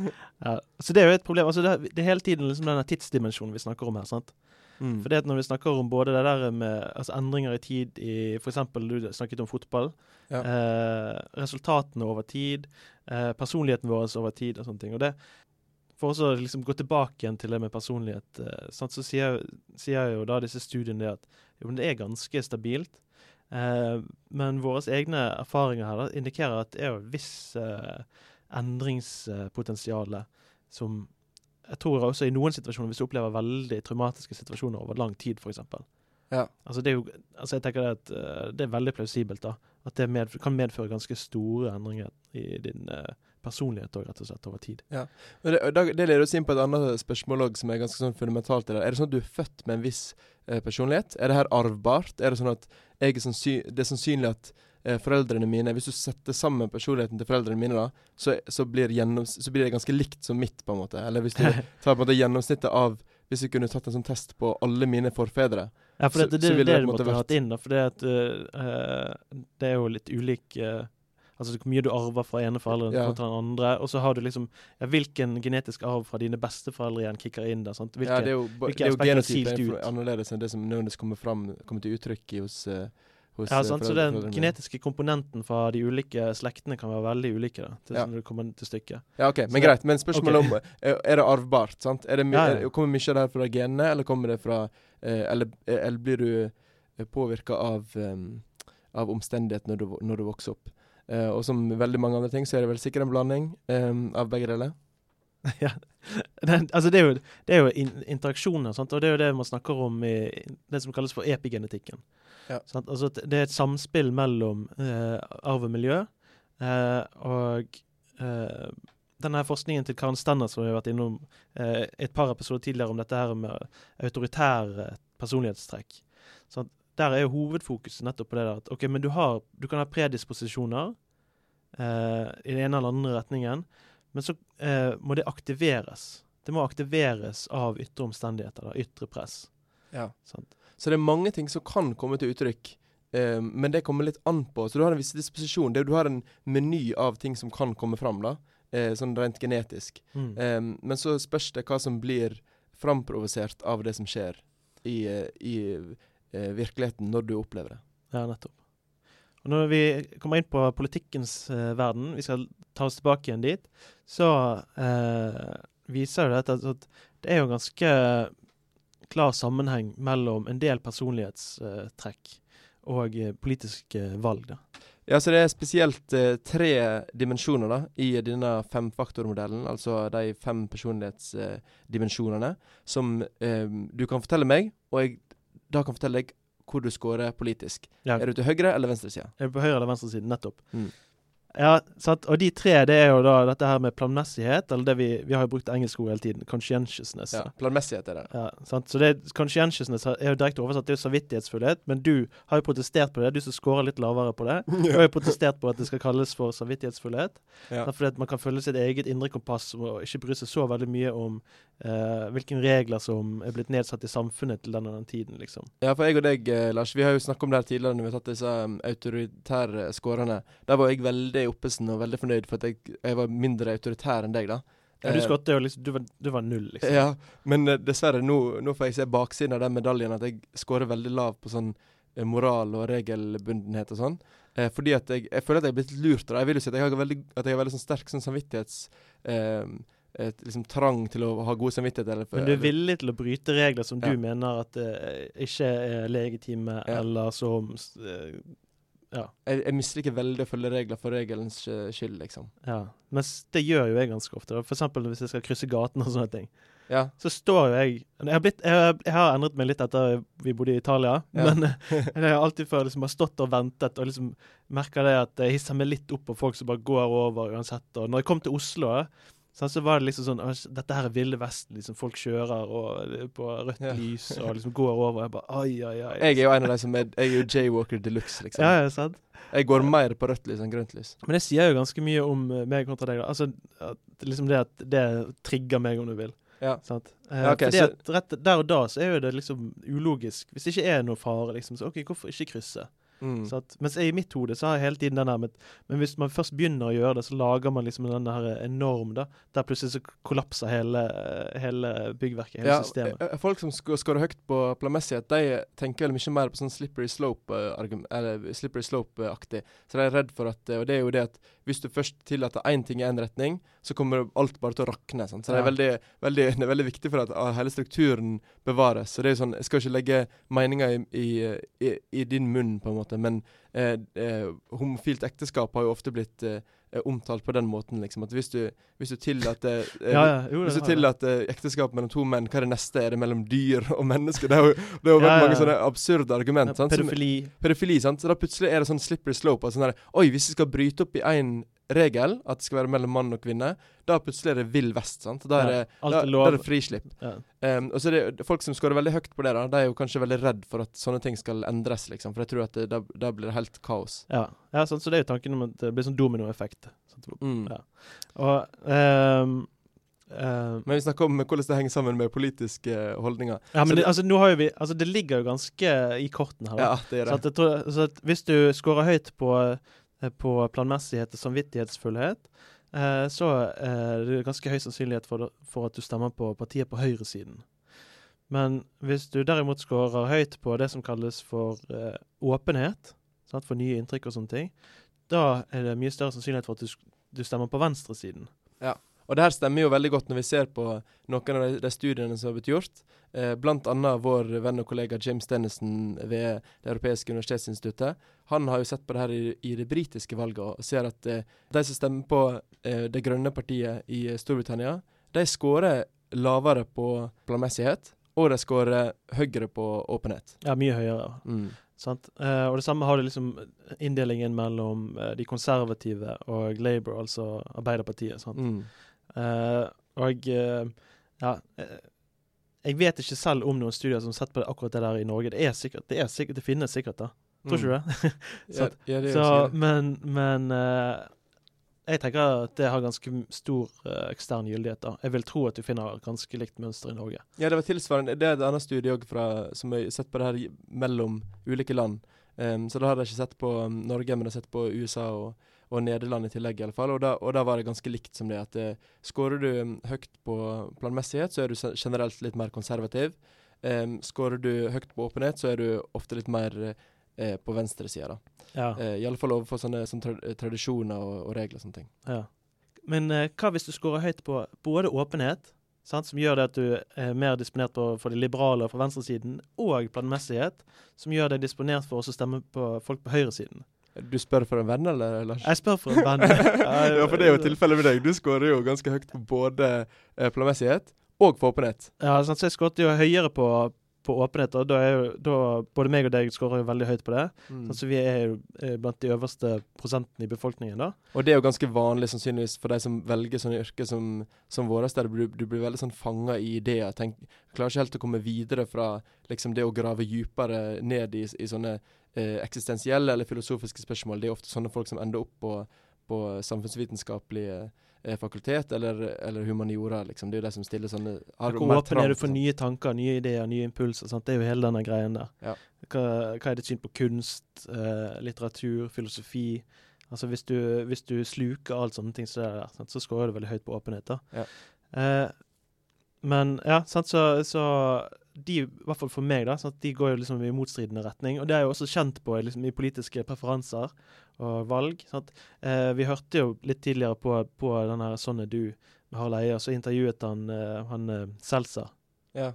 ja. Så det er jo et problem. Altså det, er- det er hele tiden liksom denne tidsdimensjonen vi snakker om her. sant? Mm. For det at når vi snakker om både det der med altså endringer i tid i f.eks. du snakket om fotball. Ja. Eh, resultatene over tid. Eh, personligheten vår over tid og sånne ting. Og det, For å liksom gå tilbake igjen til det med personlighet, eh, sant, så sier, sier jo da disse studiene det at jo, men det er ganske stabilt. Eh, men våre egne erfaringer her da, indikerer at det er et visst eh, endringspotensial som jeg tror også i noen situasjoner, hvis du opplever veldig traumatiske situasjoner over lang tid, f.eks. Ja. Altså det er jo, altså jeg tenker at eh, det er veldig plausibelt da, at det medf kan medføre ganske store endringer i din eh, personlighet også, rett og slett over tid. Men det, det leder oss inn på et annet spørsmål også, som er ganske sånn fundamentalt. Er det sånn at du er født med en viss eh, personlighet? Er det her arvbart? Er det sånn at er det er sannsynlig at eh, foreldrene mine Hvis du setter sammen personligheten til foreldrene mine, da, så, så, blir så blir det ganske likt som mitt, på en måte. Eller hvis du tar på en måte gjennomsnittet av Hvis vi kunne tatt en sånn test på alle mine forfedre Ja, for Så- det, det, så det, ville det, det på du måtte ha vært- hatt inn, da, for det, at, eh, det er jo litt ulik eh, Altså hvor mye du arver fra ene forelderen Ja. kontra den andre. Og så har du liksom ja, Hvilken genetisk arv fra dine besteforeldre igjen kicker inn der? sant? Hvilke, Ja, det er jo, det er jo genotypen er annerledes enn det som nødvendigvis kommer fram Kommer til uttrykk i hos, eh, hos ja, eh, sant? Så den genetiske komponenten fra de ulike slektene kan være veldig ulike. da, til Ja. når det kommer til stykket. Ja, ok, men så, greit. Men spørsmålet okay. om er, det arvbart? sant? Det, my- Ja, ja. Er, kommer mye av det her fra genene, eller kommer det fra eh, eller, eller blir du påvirka av, um, av omstendighet når du, når du vokser opp? Eh, og som veldig mange andre ting, så er det vel sikkert en blanding um, av begge deler. ja. Den, altså det er jo, det er jo in interaksjoner, sant? og det er jo det man snakker om i det som kalles for epigenetikken. Ja. Altså det er et samspill mellom uh, arv og miljø, Uh, og uh, denne forskningen til Karen Stenner som vi har vært innom uh, et par episoder tidligere om dette her med autoritære personlighetstrekk. Sant? Der er jo hovedfokuset nettopp på det der at ok, men du, har, du kan ha predisposisjoner eh, i den ene eller andre retningen, men så eh, må det aktiveres. Det må aktiveres av ytre omstendigheter, da, ytre press. Ja. Sant? Så det er mange ting som kan komme til uttrykk, eh, men det kommer litt an på. Så du har en viss disposisjon. Det, du har en meny av ting som kan komme fram, da, eh, sånn rent genetisk. Mm. Men så spørs det hva som blir framprovosert av det som skjer i, eh, i virkeligheten når du opplever det. Ja, nettopp. Og når vi kommer inn på politikkens eh, verden, vi skal ta oss tilbake igjen dit, så eh, viser jo dette at, det er jo ganske klar sammenheng mellom en del personlighetstrekk og eh, politiske valg. da. Ja, så det er spesielt eh, tre dimensjoner da, i denne femfaktormodellen, altså de fem personlighetsdimensjonene, som eh, du kan fortelle meg, og jeg da kan fortelle deg hvor du scorer politisk. Ja, Er du til høyre eller venstre side? er du på høyre eller venstre side? Nettopp. Mm. Ja, sant? Og de tre, det er jo da dette her med planmessighet, eller det vi, vi har jo brukt engelsk ord hele tiden, conscientiousness. Ja, Planmessighet er det. Ja, sant? Så det, conscientiousness er jo direkte oversatt til samvittighetsfullhet, men du har jo protestert på det, du som scorer litt lavere på det. Du har jo protestert på at det skal kalles for samvittighetsfullhet. Ja. Fordi at man kan følge sitt eget indre kompass og ikke bry seg så veldig mye om eh, hvilke regler som er blitt nedsatt i samfunnet til den og den tiden, liksom. Ja, for jeg og deg, eh, Lars, vi har jo snakket om det her tidligere når vi har tatt disse um, autoritære scorene. Der var jeg veldig oppesen og veldig fornøyd for at jeg, jeg var mindre autoritær enn deg, da. Ja, du skåtte jo liksom, du var, du var null, liksom. Ja, men eh, dessverre, nå, nå får jeg se baksiden av den medaljen, at jeg scorer veldig lav på sånn eh, moral og regelbundenhet og sånn. Eh, fordi at jeg, jeg føler at jeg er blitt lurt. Da. Jeg vil jo si at jeg har veldig, jeg har veldig sånn sterk sånn samvittighets... Eh, et, liksom trang til å ha god samvittighet. Eller, Men du er villig til å bryte regler som Ja. du mener at eh, ikke er legitime, Ja. eller som eh, Ja. jeg, jeg misliker veldig å følge regler for regelens eh, skyld, liksom. ja. Mens det gjør jo jeg ganske ofte. For eksempel hvis jeg skal krysse gaten og sånne ting. Ja. Så står jo jeg Jeg har, blitt, jeg, jeg har endret meg litt etter vi bodde i Italia, Ja. men eh, jeg har alltid før liksom har stått og ventet og liksom merker det at jeg hisser meg litt opp på folk som bare går over uansett. Og når jeg kom til Oslo, sånn, så var det liksom sånn Dette her er Ville Vesten. Liksom, folk kjører og, eh, på rødt Ja. lys og liksom går over. Jeg bare ai, ai, ai. Jeg er jo en av de som er Jeg er jo jaywalker de luxe, liksom. ja, ja, sant? Jeg går mer på rødt lys enn grønt lys. Men det sier jo ganske mye om eh, meg kontra deg. da. Altså, at liksom det at det trigger meg, om du vil. Ja. Sant? Eh, Ja, ok, fordi så- at rett der og da så er jo det liksom ulogisk. Hvis det ikke er noe fare, liksom, så OK, hvorfor ikke krysse? Mm. At, Mens jeg, i mitt hode så har jeg hele tiden den der med Men hvis man først begynner å gjøre det, så lager man liksom den der enorm, da. Der plutselig så kollapser hele, hele byggverket, hele Ja, systemet. Ja, folk som sk- scorer høyt på planmessighet, de tenker vel mye mer på sånn slippery slope-aktig. argum- Eller slippery slope-aktig. Så de er redd for at eh, Og det er jo det at hvis du først tillater én ting i én retning, så kommer alt bare til å rakne. Sant? Så det, er veldig, veldig, det er veldig viktig for at ah, hele strukturen bevares. Så det er jo sånn Jeg skal ikke legge meninger i, i, i, i din munn, på en måte, men eh, eh, homofilt ekteskap har jo ofte blitt eh, eh, omtalt på den måten, liksom. At hvis du, hvis du tillater eh, ja, ja, jo, hvis du har tillater ekteskap mellom to menn, hva er det neste? Er det mellom dyr og mennesker? Det er jo, det er jo Ja, ja, mange sånne absurde argument. sant? Pedofili. pedofili, sant? Så da plutselig er det sånn slippery slope. Sånn der, Oi, hvis vi skal bryte opp i én regel, at det skal være mellom mann og kvinne, da plutselig er det vill vest. sant? Da er det, Ja, da, da er det frislipp. Ja. Um, og så er det folk som scorer veldig høyt på det, da, de er jo kanskje veldig redd for at sånne ting skal endres, liksom. For jeg tror at det, da, da blir det helt kaos. Ja, ja sant? så det er jo tanken om at det blir sånn dominoeffekt. Mm. Ja. Og um, Uh, Men vi snakker om hvordan det henger sammen med politiske eh, holdninger. Ja, men det, det- altså, nå har jo vi Altså, det ligger jo ganske i kortene her. da. Ja, det er Så, at jeg tror, så at hvis du scorer høyt på, på planmessighet og samvittighetsfullhet, eh, så eh, er det ganske høy sannsynlighet for, for at du stemmer på partiet på høyresiden. Men hvis du derimot scorer høyt på det som kalles for eh, åpenhet, sant, for nye inntrykk og sånne ting, da er det mye større sannsynlighet for at du, du stemmer på venstresiden. Og det her stemmer jo veldig godt når vi ser på noen av de, studiene som har blitt gjort. Eh, annet vår venn og kollega James Dennison ved Det europeiske universitetsinstituttet. Han har jo sett på det her i, i det britiske valget og ser at eh, de som stemmer på eh, Det grønne partiet i Storbritannia, de skårer lavere på planmessighet, og de skårer høyere på åpenhet. Ja, mye høyere. Mm. Sant? Eh, og det samme har du liksom inndelingen mellom eh, de konservative og Labour, altså Arbeiderpartiet. Sant? Mm. Eh, og uh, ja eh, Jeg vet ikke selv om noen studier som har sett på det, akkurat det der i Norge. Det er sikkert, det, er sikkert, det finnes sikkert, da. Tror ikke du det? Ja, ja, det Så, men men uh, jeg tenker at det har ganske stor uh, ekstern gyldighet. da. Jeg vil tro at du finner ganske likt mønster i Norge. Ja, det var tilsvarende. Det er et annet studie fra, som har sett på det her mellom ulike land. Um, så da har de ikke sett på um, Norge, men jeg har sett på USA og, og Nederland i tillegg, i alle fall. Og da, og da var det ganske likt som det. at uh, Skårer du um, høyt på planmessighet, så er du generelt litt mer konservativ. Um, Skårer du høyt på åpenhet, så er du ofte litt mer eh, på venstresida, da. Ja. Eh, I alle fall overfor sånne, sånne tra tradisjoner og, og regler og sånne ting. Ja. Men eh, hva hvis du skårer høyt på både åpenhet, sant, som gjør det at du er mer disponert på, for de liberale fra venstresiden, og planmessighet, som gjør deg disponert for å stemme på folk på høyresiden? Du spør for en venn, eller, Lars? Jeg spør for en venn. ja, for det er jo tilfellet med deg. Du skårer jo ganske høyt på både eh, planmessighet og på åpenhet. Ja, sant, så jeg skåret jo høyere på, på åpenhet, og da er jo da, både meg og deg skårer jo veldig høyt på det. Mm. Sånn, så vi er jo eh, blant de øverste prosentene i befolkningen da. Og det er jo ganske vanlig sannsynligvis for de som velger sånne yrker som, som våre, der du, du blir veldig sånn fanga i ideer. Tenk, klarer ikke helt å komme videre fra liksom det å grave dypere ned i, i sånne eh, eksistensielle eller filosofiske spørsmål. Det er ofte sånne folk som ender opp på, på samfunnsvitenskapelige eh, fakultet eller, eller humaniora, liksom. Det er jo de som stiller sånne Hvor åpen er du for nye tanker, nye ideer, nye impulser? Sant? Det er jo hele denne greien der. Ja. Hva, hva er ditt syn på kunst, eh, litteratur, filosofi? Altså hvis du, hvis du sluker alt sånne ting, så, der, sant? så scorer du veldig høyt på åpenhet. da. Ja. Eh, men ja, sant? Så, så de, i hvert fall for meg, da, sant? de går jo liksom i motstridende retning. Og det er jo også kjent på liksom, i politiske preferanser og valg. Sant? Eh, vi hørte jo litt tidligere på, på den her 'Sånn er du' med Harald Eia, så intervjuet han, eh, han eh, Seltzer. Ja.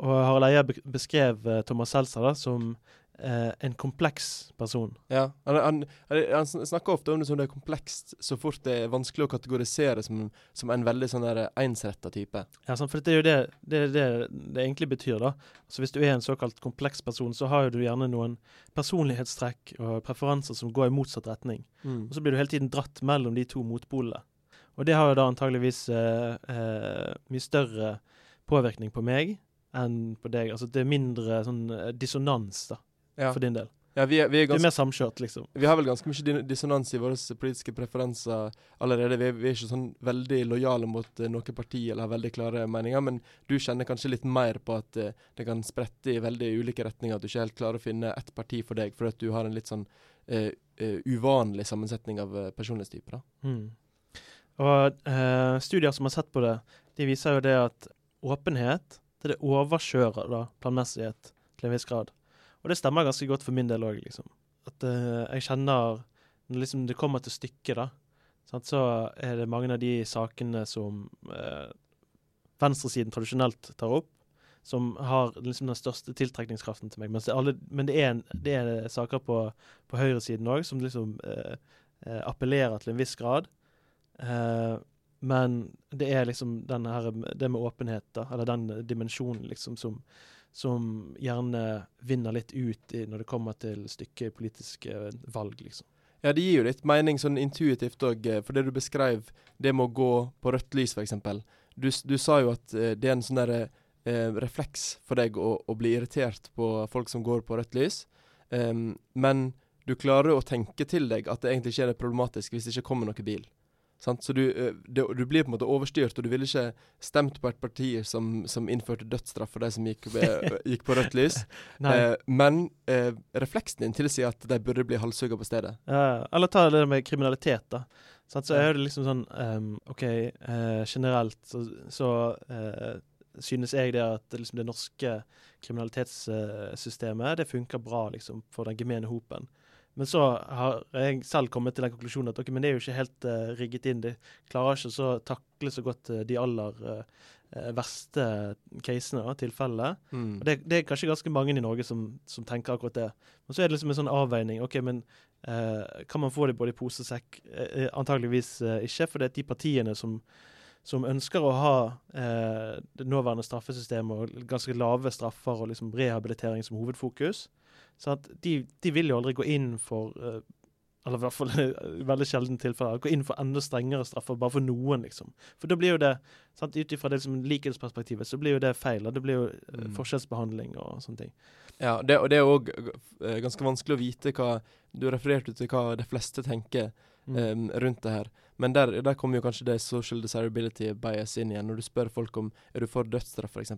Og Harald Eia beskrev eh, Thomas Seltzer da, som eh, en kompleks person. Ja, han, han, han, snakker ofte om det som det er komplekst, så fort det er vanskelig å kategorisere som, som en veldig sånn ensretta type. Ja, sant? For det er jo det det, det det egentlig betyr. da. Så Hvis du er en såkalt kompleks person, så har jo du gjerne noen personlighetstrekk og preferanser som går i motsatt retning. Mm. Og så blir du hele tiden dratt mellom de to motpolene. Og det har jo da antageligvis uh, uh, mye større påvirkning på meg enn på deg. Altså det er mindre sånn dissonans da, Ja. for din del. Ja, vi er, vi er Du er mer samkjørt, liksom. Vi har vel ganske mye dissonans i våre politiske preferanser allerede. Vi er, vi er ikke sånn veldig lojale mot uh, noe parti eller har veldig klare meninger, men du kjenner kanskje litt mer på at uh, det kan sprette i veldig ulike retninger. At du ikke helt klarer å finne ett parti for deg, fordi at du har en litt sånn uh, uvanlig sammensetning av personlighetstyper. Mm. Og studier som har sett på det, de viser jo det at åpenhet det det overkjører da, planmessighet til en viss grad. Og det stemmer ganske godt for min del òg, liksom. At uh, jeg kjenner Når liksom det kommer til stykket, da, sant, så er det mange av de sakene som uh, venstresiden tradisjonelt tar opp, som har liksom den største tiltrekningskraften til meg. Det, alle, men det er, det er saker på, på høyresiden òg som liksom eh, appellerer til en viss grad. Men det er liksom den her, det med åpenhet, da, eller den dimensjonen liksom som, som gjerne vinner litt ut i, når det kommer til stykket politiske valg, liksom. Ja, det gir jo litt mening sånn intuitivt òg, for det du beskrev, det med å gå på rødt lys, f.eks. Du, du sa jo at eh, det er en sånn derre eh, refleks for deg å, å bli irritert på folk som går på rødt lys. um, men du klarer å tenke til deg at det egentlig ikke er problematisk hvis det ikke kommer noen bil. Sant? Så du, eh, det, du blir på en måte overstyrt, og du ville ikke stemt på et parti som, som innførte dødsstraff for de som gikk, gikk på rødt lys. Eh, men eh, refleksen din tilsier at de burde bli halshugga på stedet. Ja, eller ta det med kriminalitet, da. Sant? Så er det liksom sånn um, OK, eh, generelt så, så eh, synes jeg det at liksom det norske kriminalitetssystemet det funker bra liksom for den gemene hopen. Men så har jeg selv kommet til den konklusjonen at ok, men det er jo ikke helt uh, rigget inn. De klarer ikke så takle så godt uh, de aller eh, verste casene, og tilfellene. Mm. Og det, det er kanskje ganske mange i Norge som, som tenker akkurat det. Men så er det liksom en sånn avveining. ok, men Kan man få det både i pose og sekk? Antageligvis ikke. For det er de partiene som, som ønsker å ha eh, det nåværende straffesystemet og ganske lave straffer og liksom rehabilitering som hovedfokus, så de, de vil jo aldri gå inn for eh, eller i hvert fall i veldig sjelden tilfeller, gå inn for enda strengere straffer bare for noen, liksom. For da blir jo det, ut ifra det liksom, likhetsperspektivet, så blir jo det feil. Og Det blir jo eh, Mm. forskjellsbehandling og sånne ting. Ja, det, og det er òg ganske vanskelig å vite hva Du refererte til hva de fleste tenker Mm. um, rundt det her. Men der, der kommer jo kanskje det social desirability bias inn igjen. Når du spør folk om er du for dødsstraff, f.eks.,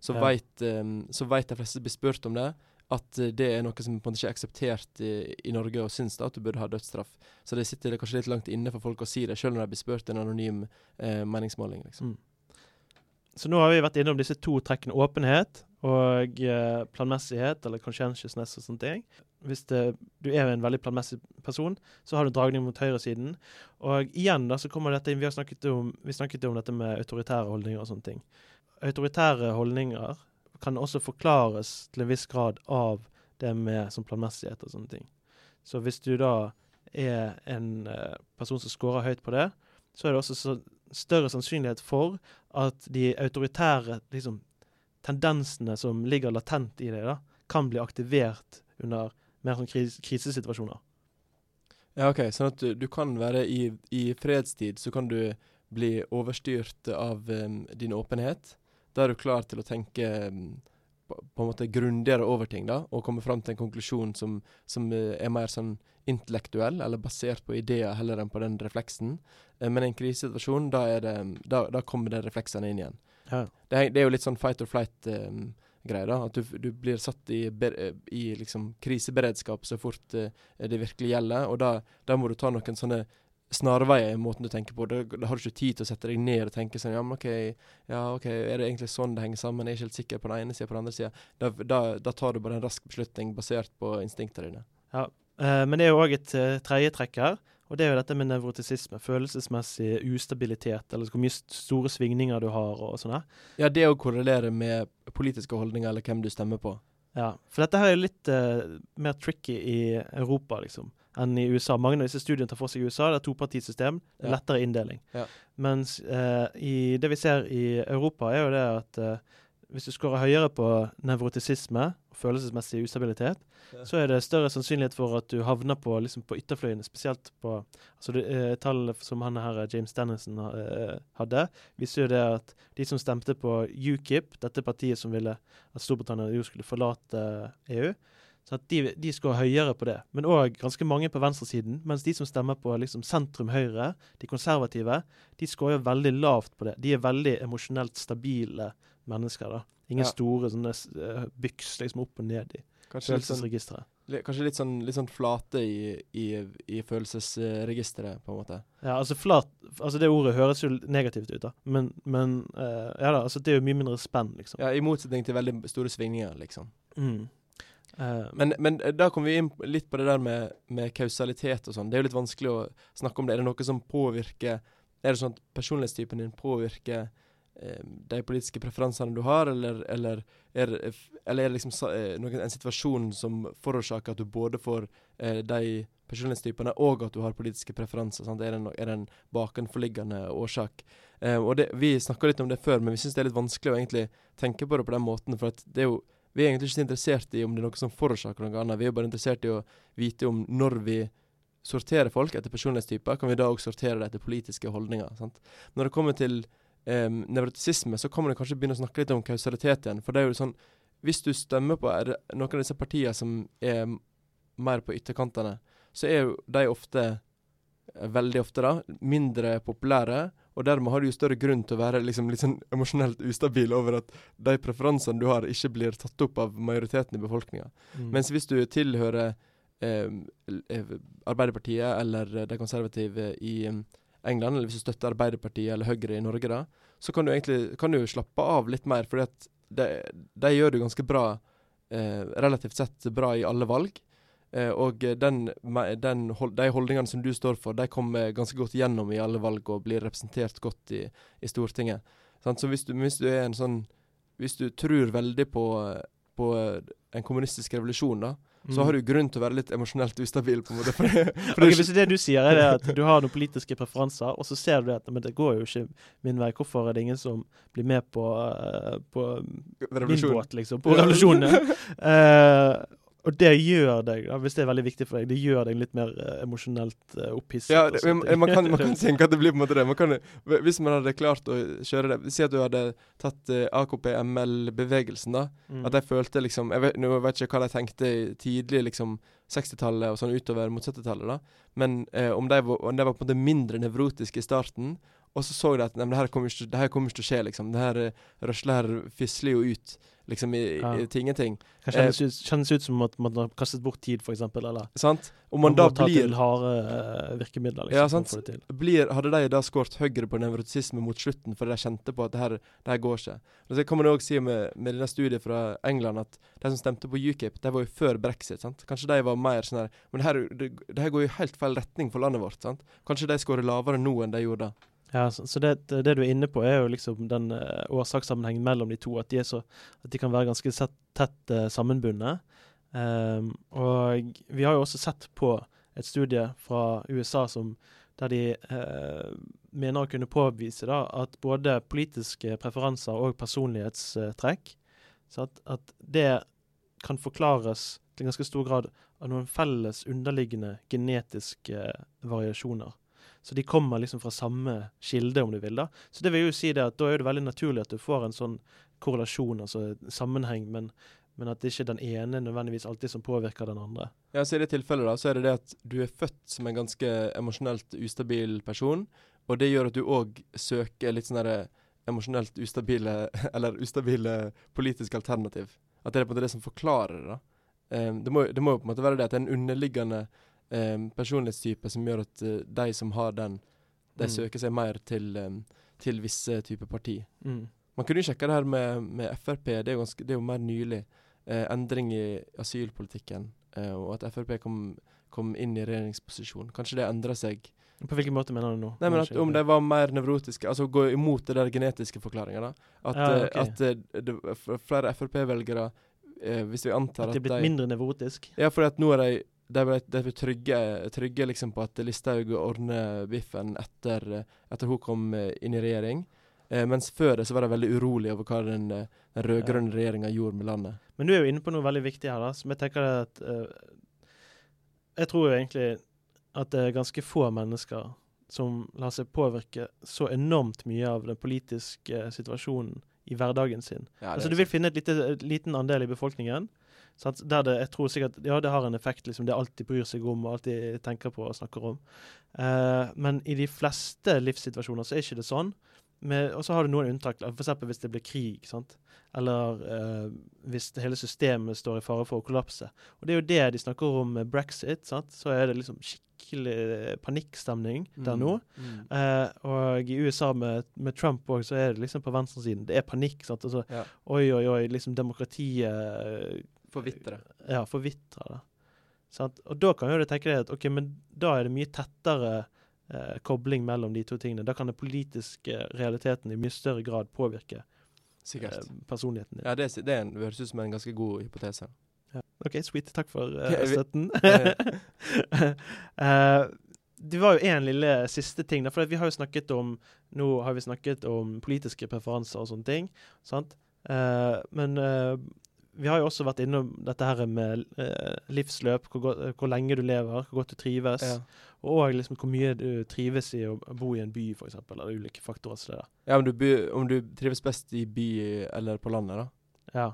så Ja. vet em, så vet de fleste blir spurt om det, at eh, det er noe som på en måte ikke er akseptert i, i Norge, og syns at du burde ha dødsstraff. Så det sitter kanskje litt langt inne for folk å si det, selv når de blir spurt i en anonym eh, meningsmåling. liksom. Mm. Så nå har vi vært innom disse to trekkene åpenhet og eh, planmessighet, eller conscientiousness og sånne ting. Hvis det, du er en veldig planmessig person, så har du dragning mot høyresiden. Og igjen da, så kommer dette inn, vi har snakket om, vi snakket om dette med autoritære holdninger og sånne ting. Autoritære holdninger kan også forklares til en viss grad av det med sånn planmessighet og sånne ting. Så hvis du da er en uh, person som scorer høyt på det, så er det også så større sannsynlighet for at de autoritære liksom, tendensene som ligger latent i da, kan bli aktivert under mer sånn kris krisesituasjoner. Ja, OK. Sånn at du, du kan være i, i fredstid, så kan du bli overstyrt av um, din åpenhet. Da er du klar til å tenke på, på en måte grundigere over ting, da, og komme fram til en konklusjon som, som eh, er mer sånn intellektuell, eller basert på ideer heller enn på den refleksen. Eh, men i en krisesituasjon, da, det, da, da kommer de refleksene inn igjen. Ja. Det det er jo litt sånn fight or flight-greie, da. At du, du blir satt i, ber- eh, i liksom kriseberedskap så fort uh, det virkelig gjelder. Og da, da må du ta noen sånne snarveier i måten du tenker på. Da, da har du ikke tid til å sette deg ned og tenke sånn Ja, men OK, ja, ok, er det egentlig sånn det henger sammen? Jeg er ikke helt sikker på den ene sida, på den andre sida. Da, da, da tar du bare en rask beslutning basert på instinktene dine. Ja. Eh, men det er jo òg et uh, tredje trekk her, og det er jo dette med nevrotisisme. Følelsesmessig ustabilitet, eller hvor mye store svingninger du har og sånn her. Ja, det å korrelere med politiske holdninger eller hvem du stemmer på. Ja, for dette her er jo litt eh, mer tricky i Europa, liksom, enn i USA. Mange av disse studiene tar for seg USA, det er topartisystem, Ja. lettere inndeling. Ja. Mens eh, i det vi ser i Europa, er jo det at eh, hvis du skårer høyere på nevrotisisme og følelsesmessig ustabilitet, Ja. så er det større sannsynlighet for at du havner på, liksom, på ytterfløyene, spesielt på altså det, eh, Tall som han her, James Dennison, eh, hadde, viser jo det at de som stemte på UKIP, dette partiet som ville at Storbritannia jo skulle forlate EU, Så at de, de scorer høyere på det. Men òg ganske mange på venstresiden. Mens de som stemmer på liksom sentrum-høyre, de konservative, de scorer veldig lavt på det. De er veldig emosjonelt stabile mennesker. da. Ingen Ja. store sånne uh, byks liksom opp og ned i Kanskje litt sånn, følelsesregisteret. kanskje litt sånn, litt sånn flate i, i, i følelsesregisteret, på en måte. Ja, altså flat Altså det ordet høres jo negativt ut, da. Men, men uh, ja da, altså det er jo mye mindre spenn, liksom. Ja, I motsetning til veldig store svingninger, liksom. Mm. Eh, Men, men da kommer vi inn litt på det der med, med kausalitet og sånn. Det er jo litt vanskelig å snakke om det. Er det noe som påvirker Er det sånn at personlighetstypen din påvirker eh, de politiske preferansene du har, eller, eller, er, eller er det liksom eh, noen, en situasjon som forårsaker at du både får eh, de personlighetstypene og at du har politiske preferanser? Sant? Er, det no, er det en bakenforliggende årsak? Eh, og det, Vi snakka litt om det før, men vi syns det er litt vanskelig å egentlig tenke på det på den måten. For at det er jo vi er egentlig ikke så interessert i om det er noe som forårsaker noe annet. Vi er bare interessert i å vite om når vi sorterer folk etter personlighetstyper, kan vi da også sortere det etter politiske holdninger. Sant? Når det kommer til um, nevrotisisme, så kan man kanskje begynne å snakke litt om kausalitet igjen. For det er jo sånn Hvis du stemmer på noen av disse partiene som er mer på ytterkantene, så er jo de ofte Veldig ofte, da. Mindre populære. Og dermed har du jo større grunn til å være liksom, litt sånn emosjonelt ustabil over at de preferansene du har, ikke blir tatt opp av majoriteten i befolkninga. mm. Mens hvis du tilhører eh, eh, Arbeiderpartiet eller eh, de konservative i eh, England, eller hvis du støtter Arbeiderpartiet eller Høyre i Norge, da, så kan du egentlig kan du slappe av litt mer, fordi at de, de gjør det ganske bra, eh, relativt sett bra i alle valg. Eh, og eh, den, den, de holdningene som du står for, de kommer ganske godt gjennom i alle valg og blir representert godt i, i Stortinget. Så hvis du, hvis du er en sånn Hvis du tror veldig på, på en kommunistisk revolusjon, da, så Mm. har du grunn til å være litt emosjonelt ustabil, på en måte. For det, for okay, det, hvis det du sier, er det at du har noen politiske preferanser, og så ser du at men det går jo ikke min vei. Hvorfor er det ingen som blir med på, eh, på min båt, liksom? På revolusjonen. Eh, og det gjør deg, da, hvis det er veldig viktig for deg, det gjør deg litt mer eh, emosjonelt uh, opphisset. Ja, og det, sånne men, man, kan, man kan tenke at det blir på en måte det. Man kan, hvis man hadde klart å kjøre det Si at du hadde tatt eh, AKP-ML-bevegelsen, da. Mm. At jeg følte liksom Jeg vet, nå vet jeg ikke hva de tenkte i tidlig liksom 60-tallet og sånn utover mot 70-tallet, da. Men eh, om, de var, om de var på en måte mindre nevrotiske i starten, og så så de at nei, det her kommer ikke, det her kommer ikke til å skje, liksom. Det her røsler røsla her fisler jo ut, liksom, i, Ja. i, til ingenting. Det kjennes ut, kjennes ut som at man har kastet bort tid, f.eks. Eller Sant? Om man man da blir til harde uh, virkemidler. Liksom, Ja, sant. blir, hadde de da skåret høyre på nevrotisisme mot slutten fordi de kjente på at det her, det her går ikke. Og så kan man òg si med, med denne studiet fra England at de som stemte på UKIP, de var jo før brexit. sant? Kanskje de var mer sånn her Men det her, det, det her går jo helt feil retning for landet vårt. sant? Kanskje de skårer lavere nå enn de gjorde da. Ja, så, så det, det du er inne på, er jo liksom den uh, årsakssammenhengen mellom de to. At de, så, at de kan være ganske sett, tett uh, sammenbundet. Um, og vi har jo også sett på et studie fra USA som, der de uh, mener å kunne påvise da, at både politiske preferanser og personlighetstrekk så at, at det kan forklares til ganske stor grad av noen felles underliggende genetiske variasjoner. Så de kommer liksom fra samme kilde, om du vil. da. Så det vil jo si det at da er det veldig naturlig at du får en sånn korrelasjon, altså sammenheng, men, men at det ikke er den ene nødvendigvis alltid som påvirker den andre. Ja, så I det tilfellet da, så er det det at du er født som en ganske emosjonelt ustabil person, og det gjør at du òg søker litt sånn derre emosjonelt ustabile Eller ustabile politiske alternativ. At det er på en måte det som forklarer det. da. Em, det, må, det må jo på en måte være det at det er en underliggende em, personlighetstype som gjør at uh, de som har den, de Mm. søker seg mer til, um, til visse typer parti. Mm. Man kunne jo sjekke det her med, med Frp, det er, ganske, det er jo mer nylig. Eh, endring i asylpolitikken, eh, og at Frp kom, kom inn i regjeringsposisjon. Kanskje det endrer seg. På hvilken måte mener du nå? Nei, men at Om de var mer nevrotiske, altså gå imot det der genetiske forklaringa, da. At, Ja, okay. at det, flere Frp-velgere, hvis vi antar At de er blitt mindre nevrotisk? Ja, fordi at nå er de de ble, de ble trygge, trygge liksom på at Listhaug ordner biffen etter, eh, etter hun kom eh, inn i regjering. Eh, mens før det så var de veldig urolige over hva den, eh, den rød-grønne regjeringa gjorde med landet. Men du er jo inne på noe veldig viktig her, da, som jeg tenker at eh, Jeg tror jo egentlig at det er ganske få mennesker som lar seg påvirke så enormt mye av den politiske situasjonen i hverdagen sin. Ja, altså Du vil finne et lite, liten andel i befolkningen Sant? Der det, jeg tror sikkert Ja, det har en effekt, liksom. Det alltid bryr seg om og alltid tenker på og snakker om. Eh, men i de fleste livssituasjoner så er ikke det sånn. Og så har du noen unntak, f.eks. hvis det blir krig. sant? Eller eh, hvis det hele systemet står i fare for å kollapse. Og det er jo det de snakker om med brexit. sant? Så er det liksom skikkelig panikkstemning der nå. Mm. Eh, og i USA med, med Trump òg, så er det liksom på venstresiden. Det er panikk. sant? Altså, Ja. Oi, oi, oi, liksom demokratiet Forvitre. ja, forvitre det. Sant? Og da kan jo du tenke deg at ok, men da er det mye tettere eh, kobling mellom de to tingene. Da kan den politiske realiteten i mye større grad påvirke eh, personligheten din. Ja, det, det en, høres ut som en ganske god hypotese. OK, sweet. Takk for eh, støtten. Eh, det var jo én lille siste ting. da, For vi har jo snakket om Nå har vi snakket om politiske preferanser og sånne ting. sant? Eh, men eh, vi har jo også vært innom dette her med eh, livsløp, hvor, godt- hvor lenge du lever, hvor godt du trives. Ja. Og liksom hvor mye du trives i å bo i en by, f.eks. Eller ulike faktorer som det ja, om du, by- om du trives best i by eller på landet, da? Ja.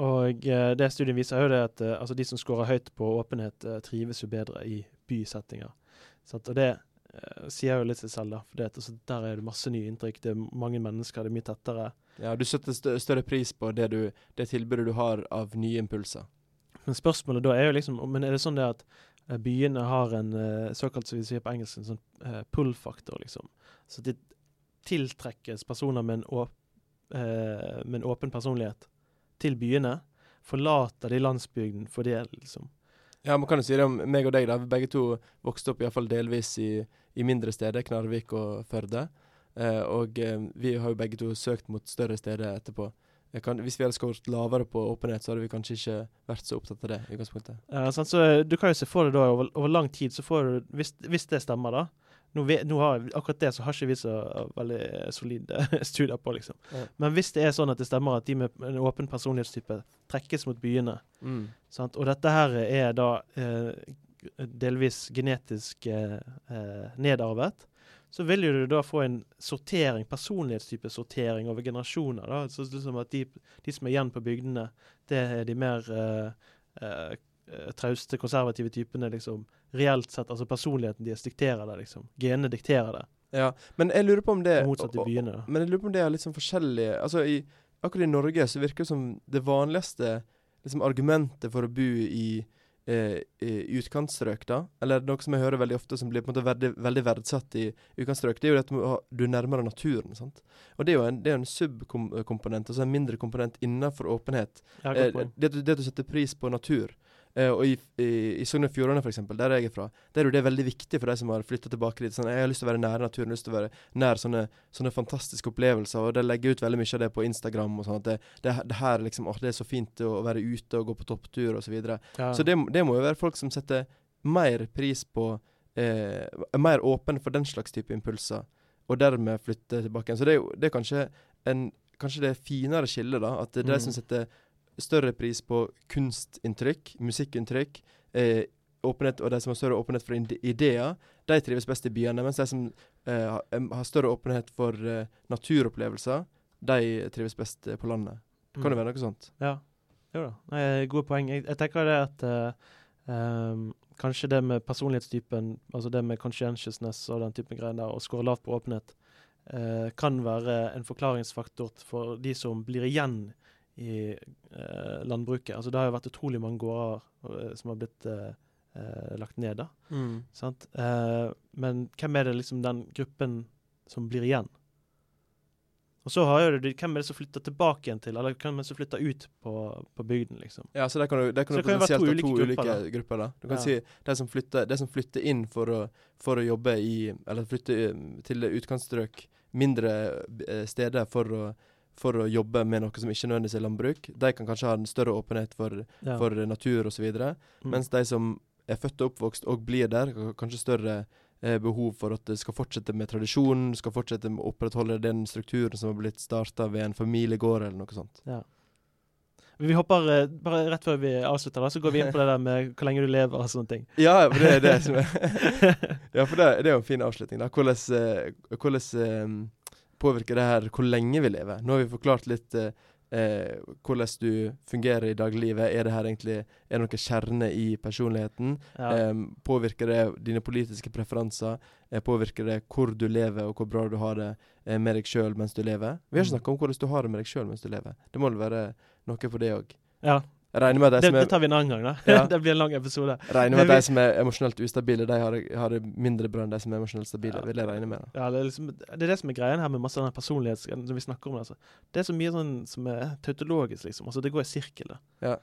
Og eh, det studien viser er jo det at eh, altså de som scorer høyt på åpenhet, eh, trives jo bedre i bysettinger. Sant? Og det eh, sier jo litt seg selv, da. For det, altså, der er det masse nye inntrykk, det er mange mennesker, det er mye tettere. Ja, du setter stø større pris på det, du, det tilbudet du har av nye impulser. Men spørsmålet da er jo liksom Men er det sånn det at eh, byene har en eh, såkalt, som vi sier på engelsk, en sånn eh, pull-faktor, liksom? Så det tiltrekkes personer med en, åp, med en åpen personlighet til byene. Forlater de landsbygden for det, liksom. Ja, man kan jo si det om meg og deg, da. Vi begge to vokste opp iallfall delvis i, i mindre steder, Knarvik og Førde. Eh, og eh, vi har jo begge to søkt mot større steder etterpå. Kan, hvis vi hadde skåret lavere på åpenhet, så hadde vi kanskje ikke vært så opptatt av det. i utgangspunktet. Ja, sant? Så eh, du kan jo se for deg da over, over lang tid, så får du Hvis, hvis det stemmer, da. Nå vi, nå har, akkurat det så har ikke vi så uh, veldig solide studier på, liksom. Ja. Men hvis det er sånn at det stemmer at de med en åpen personlighetstype trekkes mot byene, Mm. sant? og dette her er da eh, delvis genetisk eh, eh, nedarvet, så vil du da få en sortering, personlighetstypesortering over generasjoner. da, så liksom at de, de som er igjen på bygdene, det er de mer eh, eh, trauste, konservative typene, liksom. Reelt sett, altså personligheten deres dikterer det, liksom. Genene dikterer det. Ja, men jeg lurer på om det motsatt i byene, da. Men jeg lurer på om det er litt sånn forskjellig Altså, i, akkurat i Norge så virker det som det vanligste liksom, argumentet for å bo i eh, utkantstrøk, da, eller noe som jeg hører veldig ofte som blir på en måte veldig, veldig verdsatt i utkantstrøk, det er jo det at du er nærmere naturen. sant? Og det er jo en, er en subkomponent, altså en mindre komponent innenfor åpenhet. Ja, Eh, det, det at du setter pris på natur. Eh, og i, i, i Sogn og Fjordane, f.eks., der jeg er fra, der er jo det veldig viktig for de som har flytta tilbake dit. Sånn, jeg har lyst til å være nær naturen, jeg har lyst til å være nær sånne, sånne fantastiske opplevelser. Og de legger ut veldig mye av det på Instagram. og sånn, at det, det, det her liksom, åh, det er så fint å være ute og gå på topptur osv. Så, videre. Ja. så det, det må jo være folk som setter mer pris på eh, Er mer åpne for den slags type impulser, og dermed flytte tilbake igjen. Så det er jo det er kanskje en Kanskje det er finere skille, da. At det er de som Mm. setter større pris på kunstinntrykk, musikkinntrykk, eh, åpenhet, og de som har større åpenhet for ideer, de trives best i byene. Mens de som eh, har- større åpenhet for eh, naturopplevelser, de trives best eh, på landet. Kan det Mm. være noe sånt? Ja. Jo da. Nei, gode poeng. Jeg, jeg tenker det at uh, um, kanskje det med personlighetstypen, altså det med conscientiousness og den typen greier der, og score lavt på åpenhet, uh, kan være en forklaringsfaktor for de som blir igjen i eh, landbruket. Altså det har jo vært utrolig mange gårder eh, som har blitt eh, eh, lagt ned, da. Sant? Eh, men hvem er det liksom den gruppen som blir igjen? Og så har jo det, hvem er det som flytter tilbake igjen til, eller hvem er det som flytter ut på, på bygden, liksom? Ja, så der kan du, der kan Så du det kan være to ulike, to ulike ulike grupper, grupper. da. da. Du kan Ja. si de som, flytter, som flytter inn for å, for å jobbe i Eller flytte eh, til utkantstrøk, mindre steder for å, for å jobbe med noe som ikke nødvendigvis er landbruk. De kan kanskje ha en større åpenhet for, Ja. for natur osv. Mm. Mens de som er født og oppvokst og blir der, har kanskje større eh, behov for at det skal fortsette med tradisjonen, skal fortsette med å opprettholde den strukturen som har blitt starta ved en familiegård eller noe sånt. Ja. Vi hopper eh, bare rett før vi avslutter, da, så går vi inn på det der med hvor lenge du lever og sånne ting. Ja, for det er det som er Ja, for det, det er jo en fin avslutning. da. Hvordan, eh, hvordan eh, påvirker det her hvor lenge vi lever? Nå har vi forklart litt eh, eh, hvordan du fungerer i dagliglivet. Er det her egentlig Er det noe kjerne i personligheten? Ja. Eh, påvirker det dine politiske preferanser? Eh, påvirker det hvor du lever, og hvor bra du har det eh, med deg sjøl mens du lever? Vi har ikke Mm. snakka om hvordan du har det med deg sjøl mens du lever. Det må vel være noe for det òg. ja. Regner med at de Det, som det er tar vi en annen gang, da. Ja. det blir en lang episode. regner med at de som er emosjonelt ustabile, de har, det- har det mindre bra enn de som er emosjonelt stabile. Ja. Vil jeg regne med. da. Ja, det er, liksom, det er det som er greien her med masse denne personlighets... Når vi snakker om det, altså. Det er så mye sånn som er tautologisk, liksom. Altså, det går i sirkel. da. Ja.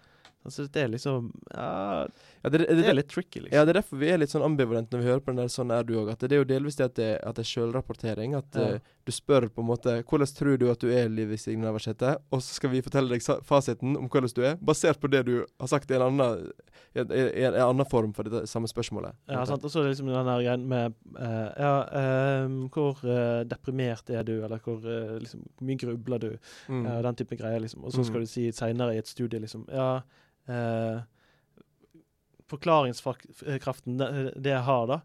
Altså, det er liksom Ja, Ja, det, det, det det, er litt tricky, liksom. ja, det er derfor vi er litt sånn ambivalente når vi hører på den der 'sånn er du òg'. At det er jo delvis det at det, at det er sjølrapportering. At Ja. eh, du spør på en måte 'Hvordan tror du at du er, Liv Signe Navarsete?' Og så skal vi fortelle deg fasiten om hvordan du er, basert på det du har sagt i en annen, i en, i en, en annen form for det samme spørsmålet. Ja, sant? Og så er det liksom den der greien med uh, Ja, ehm, hvor uh, deprimert er du, eller hvor eh, liksom, hvor mye grubler du? Mm. den type greier, liksom. Og så skal Mm. du si seinere i et studie, liksom Ja, Uh, forklaringskraften det jeg har, da,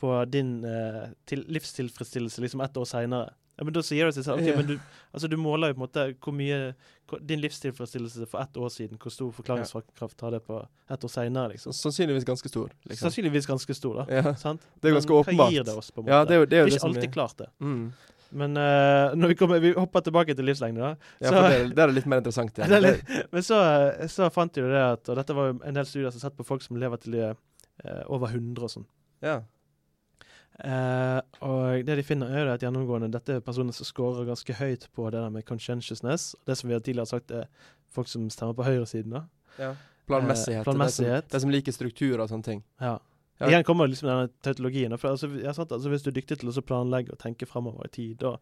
på din eh, til, livstilfredsstillelse liksom ett år seinere ja, men Da sier til seg OK, Ja. men du, altså, du måler jo på en måte hvor mye hvor, Din livstilfredsstillelse for ett år siden, hvor stor forklaringskraft har det på ett år seinere, liksom? Sannsynligvis ganske stor. Liksom. Sannsynligvis ganske stor, da. Ja, Sant? det er Men åpenbart. Hva gir det oss, på en måte? Ja, det er jo det, er jo det ikke alltid er klart, det. mm. Men uh, når vi, kommer, vi hopper tilbake til livslengde, da. Ja, Så- for det, det er litt mer interessant. Ja. Litt, men så, så fant de jo det at Og dette var jo en del studier som har sett på folk som lever til de er uh, over 100 og sånn. ja. Eh, og det de finner, er at gjennomgående dette er personer som scorer ganske høyt på det der med conscientiousness. Det som vi har tidligere sagt er folk som stemmer på høyresiden. da. ja. Planmessighet. Uh, planmessighet. De, som, som liker strukturer og sånne ting. Ja. Ja. Igjen kommer liksom denne tautologien. For altså, ja, sant, altså, hvis du er dyktig til å planlegge og tenke fremover i tid, og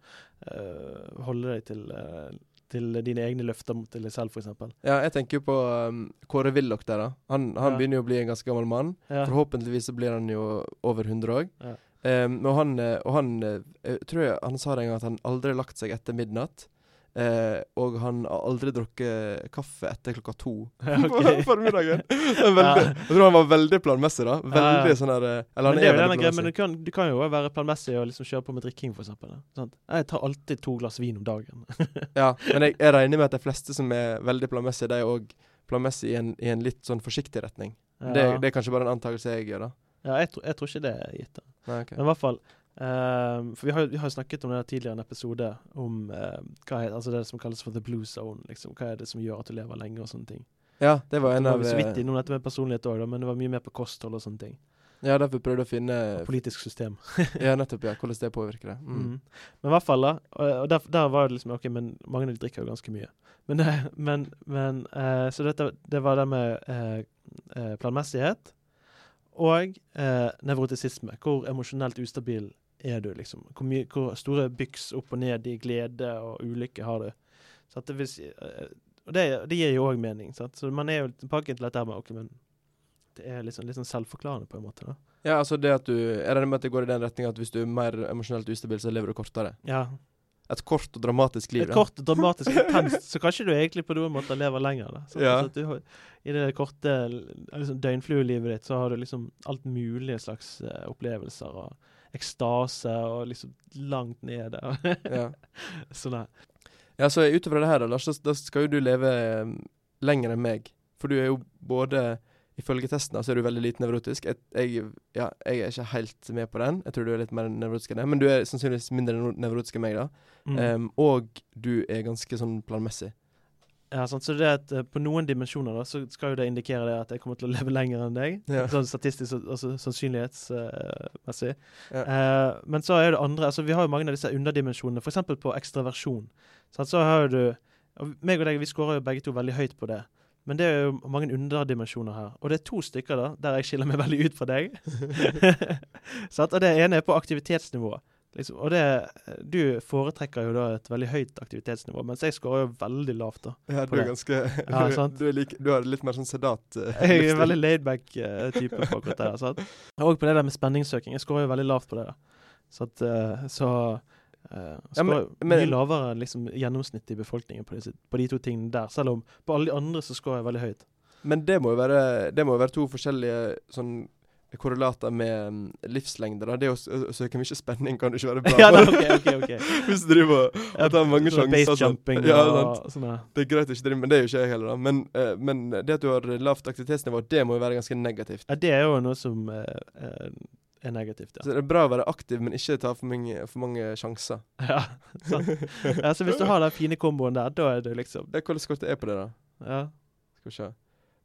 uh, holde deg til, eh, til dine egne løfter mot til deg selv, f.eks. Ja, jeg tenker jo på um, Kåre Willoch der, da. Han, han Ja. begynner jo å bli en ganske gammel mann. Ja. Forhåpentligvis så blir han jo over 100 òg. Ja. Um, og han, eh, og han eh, jeg tror jeg han sa det en gang at han aldri har lagt seg etter midnatt. Uh, og han har aldri drukket kaffe etter klokka to Ja, på formiddagen. Veldig, Jeg tror han var veldig planmessig, da. Veldig Ja. sånn her eh, Eller han er veldig planmessig. greia, men du kan, du kan jo være planmessig og liksom kjøre på med drikking, for eksempel. Sant? Jeg tar alltid to glass vin om dagen. Ja, men jeg, jeg regner med at de fleste som er veldig planmessige, de er òg planmessige i en, i en litt sånn forsiktig retning. Det, det er kanskje bare en antakelse jeg gjør, da. Ja, jeg, tror- jeg tror ikke det er gitt. da. Nei, okay. Men i hvert fall um, For vi har, jo- vi har snakket om det tidligere i en episode om ehm, hva er, altså det som kalles for the blue zone. liksom. Hva er det som gjør at du lever lenge, og sånne ting. Ja, det var en av vi så vidt eh, innom dette med personlighet òg, men det var mye mer på kosthold og sånne ting. Ja, derfor prøvde å finne Og politisk system. Ja, nettopp, ja. Hvordan det påvirker det. Mm. Mm. Men i hvert fall, da. Og, der, der var det liksom OK, men mange av de drikker jo ganske mye. Men, men, men uh, Så dette, det var det med uh, planmessighet og eh, nevrotisisme. Hvor emosjonelt ustabil er du, liksom? Hvor, mye, hvor store byks opp og ned i glede og ulykke har du? Så det si, eh, og det, det gir jo òg mening. Sant? Så man er jo pakket til dette med OK, men det er liksom, litt sånn selvforklarende, på en måte. da. Ja, altså det at du Jeg regner med at det går i den retning at hvis du er mer emosjonelt ustabil, så lever du kortere. Ja, Et kort og dramatisk liv, Et kort, dramatisk, intenst, så kanskje du egentlig på noen måte lever lenger. da. Så, Ja. så du har, I det korte liksom, døgnfluelivet ditt så har du liksom alt mulig slags uh, opplevelser og ekstase og liksom langt nede. Ja. sånn her. Ja, så ut ifra det her, da, Lars, da- da skal jo du leve um, lenger enn meg. For du er jo både Ifølge testen da, så er du veldig lite nevrotisk. Jeg, jeg, ja, jeg er ikke helt med på den. Jeg tror du er litt mer nevrotisk enn det. Men du er sannsynligvis mindre nev- nevrotisk enn meg, da. Mm. Um, og du er ganske sånn planmessig. ja, sant? Så det at eh, på noen dimensjoner da, så skal jo det indikere det at jeg kommer til å leve lenger enn deg. Ja. Sånn statistisk og altså, sannsynlighetsmessig. Ja. uh, men så er det andre altså Vi har jo mange av disse underdimensjonene, f.eks. på ekstraversjon. Sant? Så har du og meg og deg vi skårer jo begge to veldig høyt på det. Men det er jo mange underdimensjoner her. Og det er to stykker da, der jeg skiller meg veldig ut fra deg. Og det ene er på aktivitetsnivå. Liksom. Og det, du foretrekker jo da et veldig høyt aktivitetsnivå, mens jeg scorer jo veldig lavt. da. Ja, du er ganske Ja, du, er like, du har litt mer sånn sedat uh, Jeg er veldig laidback-type på akkurat det. sant? Og på det der med spenningssøking. Jeg scorer jo veldig lavt på det. da. Så, at, uh, så eh, Ja, men- men- mye lavere liksom, gjennomsnittet i befolkningen på, disse, på de to tingene der. Selv om på alle de andre så skårer jeg veldig høyt. Men det må jo være, det må være to forskjellige sånn korrelater med um, livslengde. da Det å å søke mye spenning kan jo ikke være bra. ja, da, okay, okay, okay. Hvis du driver og tar mange sånn sjanser. Base sånn. jumping Ja, og sånne. Det er greit å ikke drive med det, er jo ikke jeg heller, da. Men, uh, men det at du har lavt aktivitetsnivå, det må jo være ganske negativt. Ja, det er jo noe som uh, eh, er negativt, ja. Så det er bra å være aktiv, men ikke ta for mange, for mange sjanser. Ja, sant. ja, så hvis du har den fine komboen der, da er du liksom Ja, Hvordan skorte er på det, da? Ja, Skal vi se.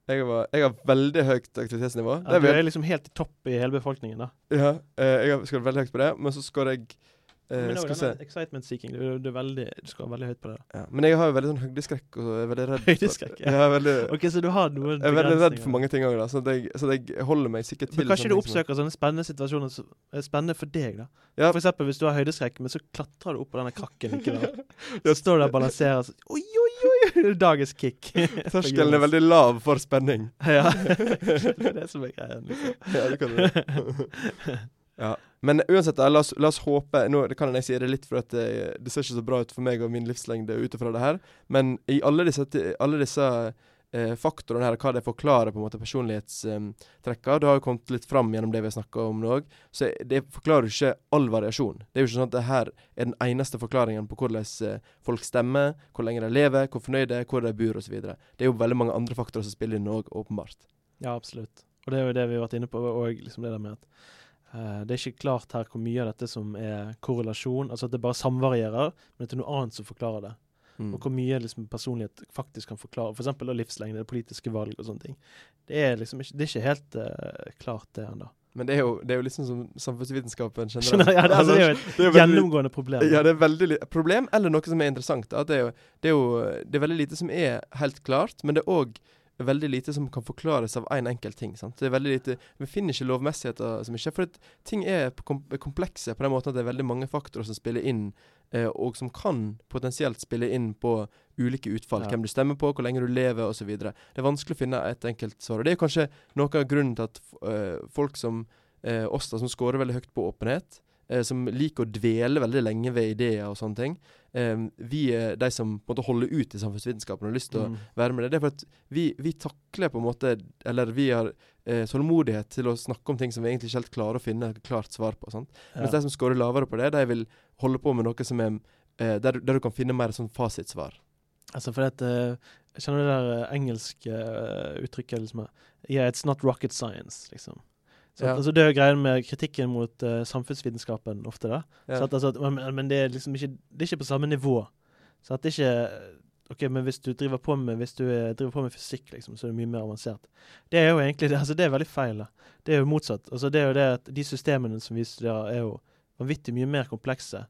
Jeg, var, jeg har veldig høyt aktivitetsnivå. ja Det Du er liksom helt i topp i hele befolkningen, da. ja, eh, jeg har skåret veldig høyt på det, men så skårer jeg eh, Men også denne excitement seeking, du, du, veldig, du skal veldig høyt på det. Ja, men jeg har jo veldig sånn høydeskrekk og er veldig redd. Høydeskrekk, ja. Jeg veldig, Ok, så du har noen jeg er veldig redd for mange ting òg, da. Så, jeg, så jeg holder meg sikkert til Men kanskje du oppsøker sånne spennende situasjoner som er spennende for deg, da. Ja. For eksempel hvis du har høydeskrekk, men så klatrer du opp på denne krakken likevel. Ja. Så står du der og balanserer sånn Oi, oi, oi! Dagens kick. Terskelen er veldig lav for spenning. Ja. det er det som er greia. Liksom. Ja, det kan du. ja. Men uansett, la oss, la oss håpe Nå kan jeg si det litt, for at det, det ser ikke så bra ut for meg og min livslengde ut ifra det her, men i alle disse, alle disse eh, faktorene her, hva det forklarer på en måte personlighetstrekka, det har jo kommet litt fram gjennom det vi har snakka om nå òg, så det forklarer jo ikke all variasjon. Det er jo ikke sånn at det her er den eneste forklaringen på hvordan eh, folk stemmer, hvor lenge de lever, hvor fornøyde, hvor de bor osv. Det er jo veldig mange andre faktorer som spiller inn òg, åpenbart. Ja, absolutt. Og det er jo det vi har vært inne på, og liksom det der med at eh, det er ikke klart her hvor mye av dette som er korrelasjon, altså at det bare samvarierer, men at det er noe annet som forklarer det. Mm. Og hvor mye liksom, personlighet faktisk kan forklare. F.eks. For livslengde, politiske valg og sånne ting. Det er liksom ikke, det er ikke helt uh, klart, det ennå. Men det er jo, det er jo liksom som samfunnsvitenskapen generelt. Ja, det, altså, det er jo et er veldig- gjennomgående problem. Ja, det er veldig problem, eller noe som er interessant. Er det, er jo, det er veldig lite som er helt klart, men det er òg veldig lite som kan forklares av én en enkelt ting. Sant? Det er veldig lite, Vi finner ikke lovmessigheter som ikke for ting er komplekse på den måten at det er veldig mange faktorer som spiller inn, eh, og som kan potensielt spille inn på ulike utfall. Ja. Hvem du stemmer på, hvor lenge du lever osv. Det er vanskelig å finne et enkelt svar. Og Det er kanskje noe av grunnen til at eh, folk som eh, oss, da, som scorer veldig høyt på åpenhet, eh, som liker å dvele veldig lenge ved ideer og sånne ting. Eh, vi er de som på en måte holder ut i samfunnsvitenskapen og har lyst til å Mm. være med det. Det er for at vi, vi takler på en måte Eller vi har eh, tålmodighet til å snakke om ting som vi egentlig ikke helt klarer å finne et klart svar på. Sant? Mens de som scorer lavere på det, de vil holde på med noe som er eh, der, du- der du kan finne mer sånn fasitsvar. Altså for at uh, kjenner det der eh, engelske uh, uttrykket liksom Yeah, it's not rocket science, liksom. Ja. altså, det er jo greien med kritikken mot uh, samfunnsvitenskapen ofte, da. Ja. Så at, altså, at, men, men det er liksom ikke Det er ikke på samme nivå. Så at det er ikke OK, men hvis du driver på med Hvis du er, driver på med fysikk, liksom, så er det mye mer avansert. Det er jo egentlig det, altså, det er veldig feil. da. Det er jo motsatt. Altså, det er jo det at de systemene som vi studerer, er jo vanvittig mye mer komplekse.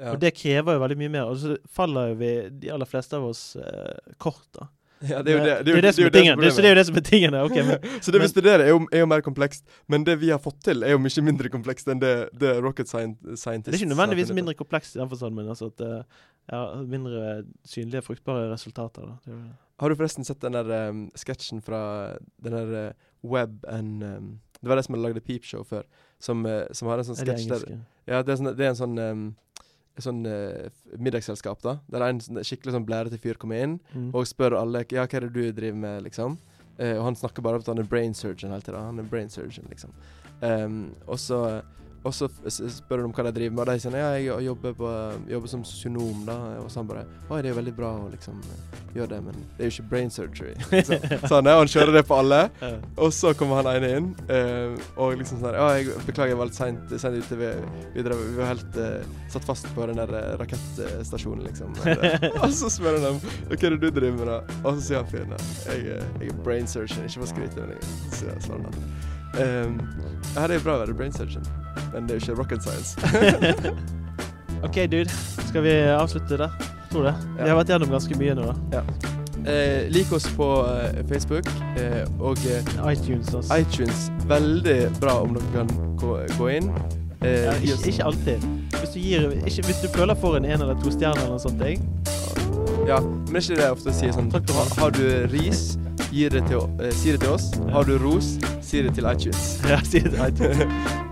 Ja. Og det krever jo veldig mye mer. Og så faller jo vi, de aller fleste av oss, eh, kort, da. Ja, det er jo det. det, er det som er tingen. Det, er jo det som er tingen. Okay, men så det vi studerer, er jo, er jo mer komplekst. Men det vi har fått til, er jo mye mindre komplekst enn det, det rocket scien- scientists Det er ikke nødvendigvis mindre komplekst i den forstand, men altså at eh, ja, mindre synlige, fruktbare resultater. da. Det jo- Har du forresten sett den der um, sketsjen fra den der uh, Web and um, Det var de som hadde lagd Peepshow før, som, uh, som har en sånn det sketsj der? Ja, det er, sånn, det er en sånn um, sånn uh, middagsselskap, da. Der en sånn skikkelig sånn blærete fyr kommer inn Mm. og spør alle Ja, hva er det du driver med, liksom. Uh, og han snakker bare om at han er brain surgeon hele tida. Han er brain surgeon, liksom. Um, og så og så spør om hva de driver med, og de sier ja, jeg jobber, på, jobber som sosionom. da Og så han bare Å, det er jo veldig bra å liksom eh, gjøre det, men det er jo ikke brain surgery. så, sånn, er, han kjører det på alle. Og så kommer han ene inn, uh, og liksom sånn Ja, jeg beklager, jeg var litt seint ute. Vi, vi, drev, vi var helt uh, satt fast på den der rakettstasjonen, liksom. og så spør han dem hva er det du driver med, da? Og så sier han fyren jeg, jeg er brain surgeon, ikke for å skryte, men jeg så han. Um, ja, det er bra å være brain surgeon, men det er jo ikke rocket science. OK, dude. Skal vi avslutte der? Tror det. Vi Ja. har vært gjennom ganske mye nå, da. eh, lik oss på eh, Facebook eh, og eh, iTunes, også. iTunes. Veldig bra om dere kan gå, gå inn. Eh, Ja, ikke, ikke alltid. Hvis du, gir, ikke, hvis du føler for en én eller to stjerner eller noe sånt, jeg. Ja, men er ikke det jeg ofte sier sånn. Har du ris, gi det til, eh, si det til oss. Har du ros, si det til iTunes. Ja, si det til iTunes.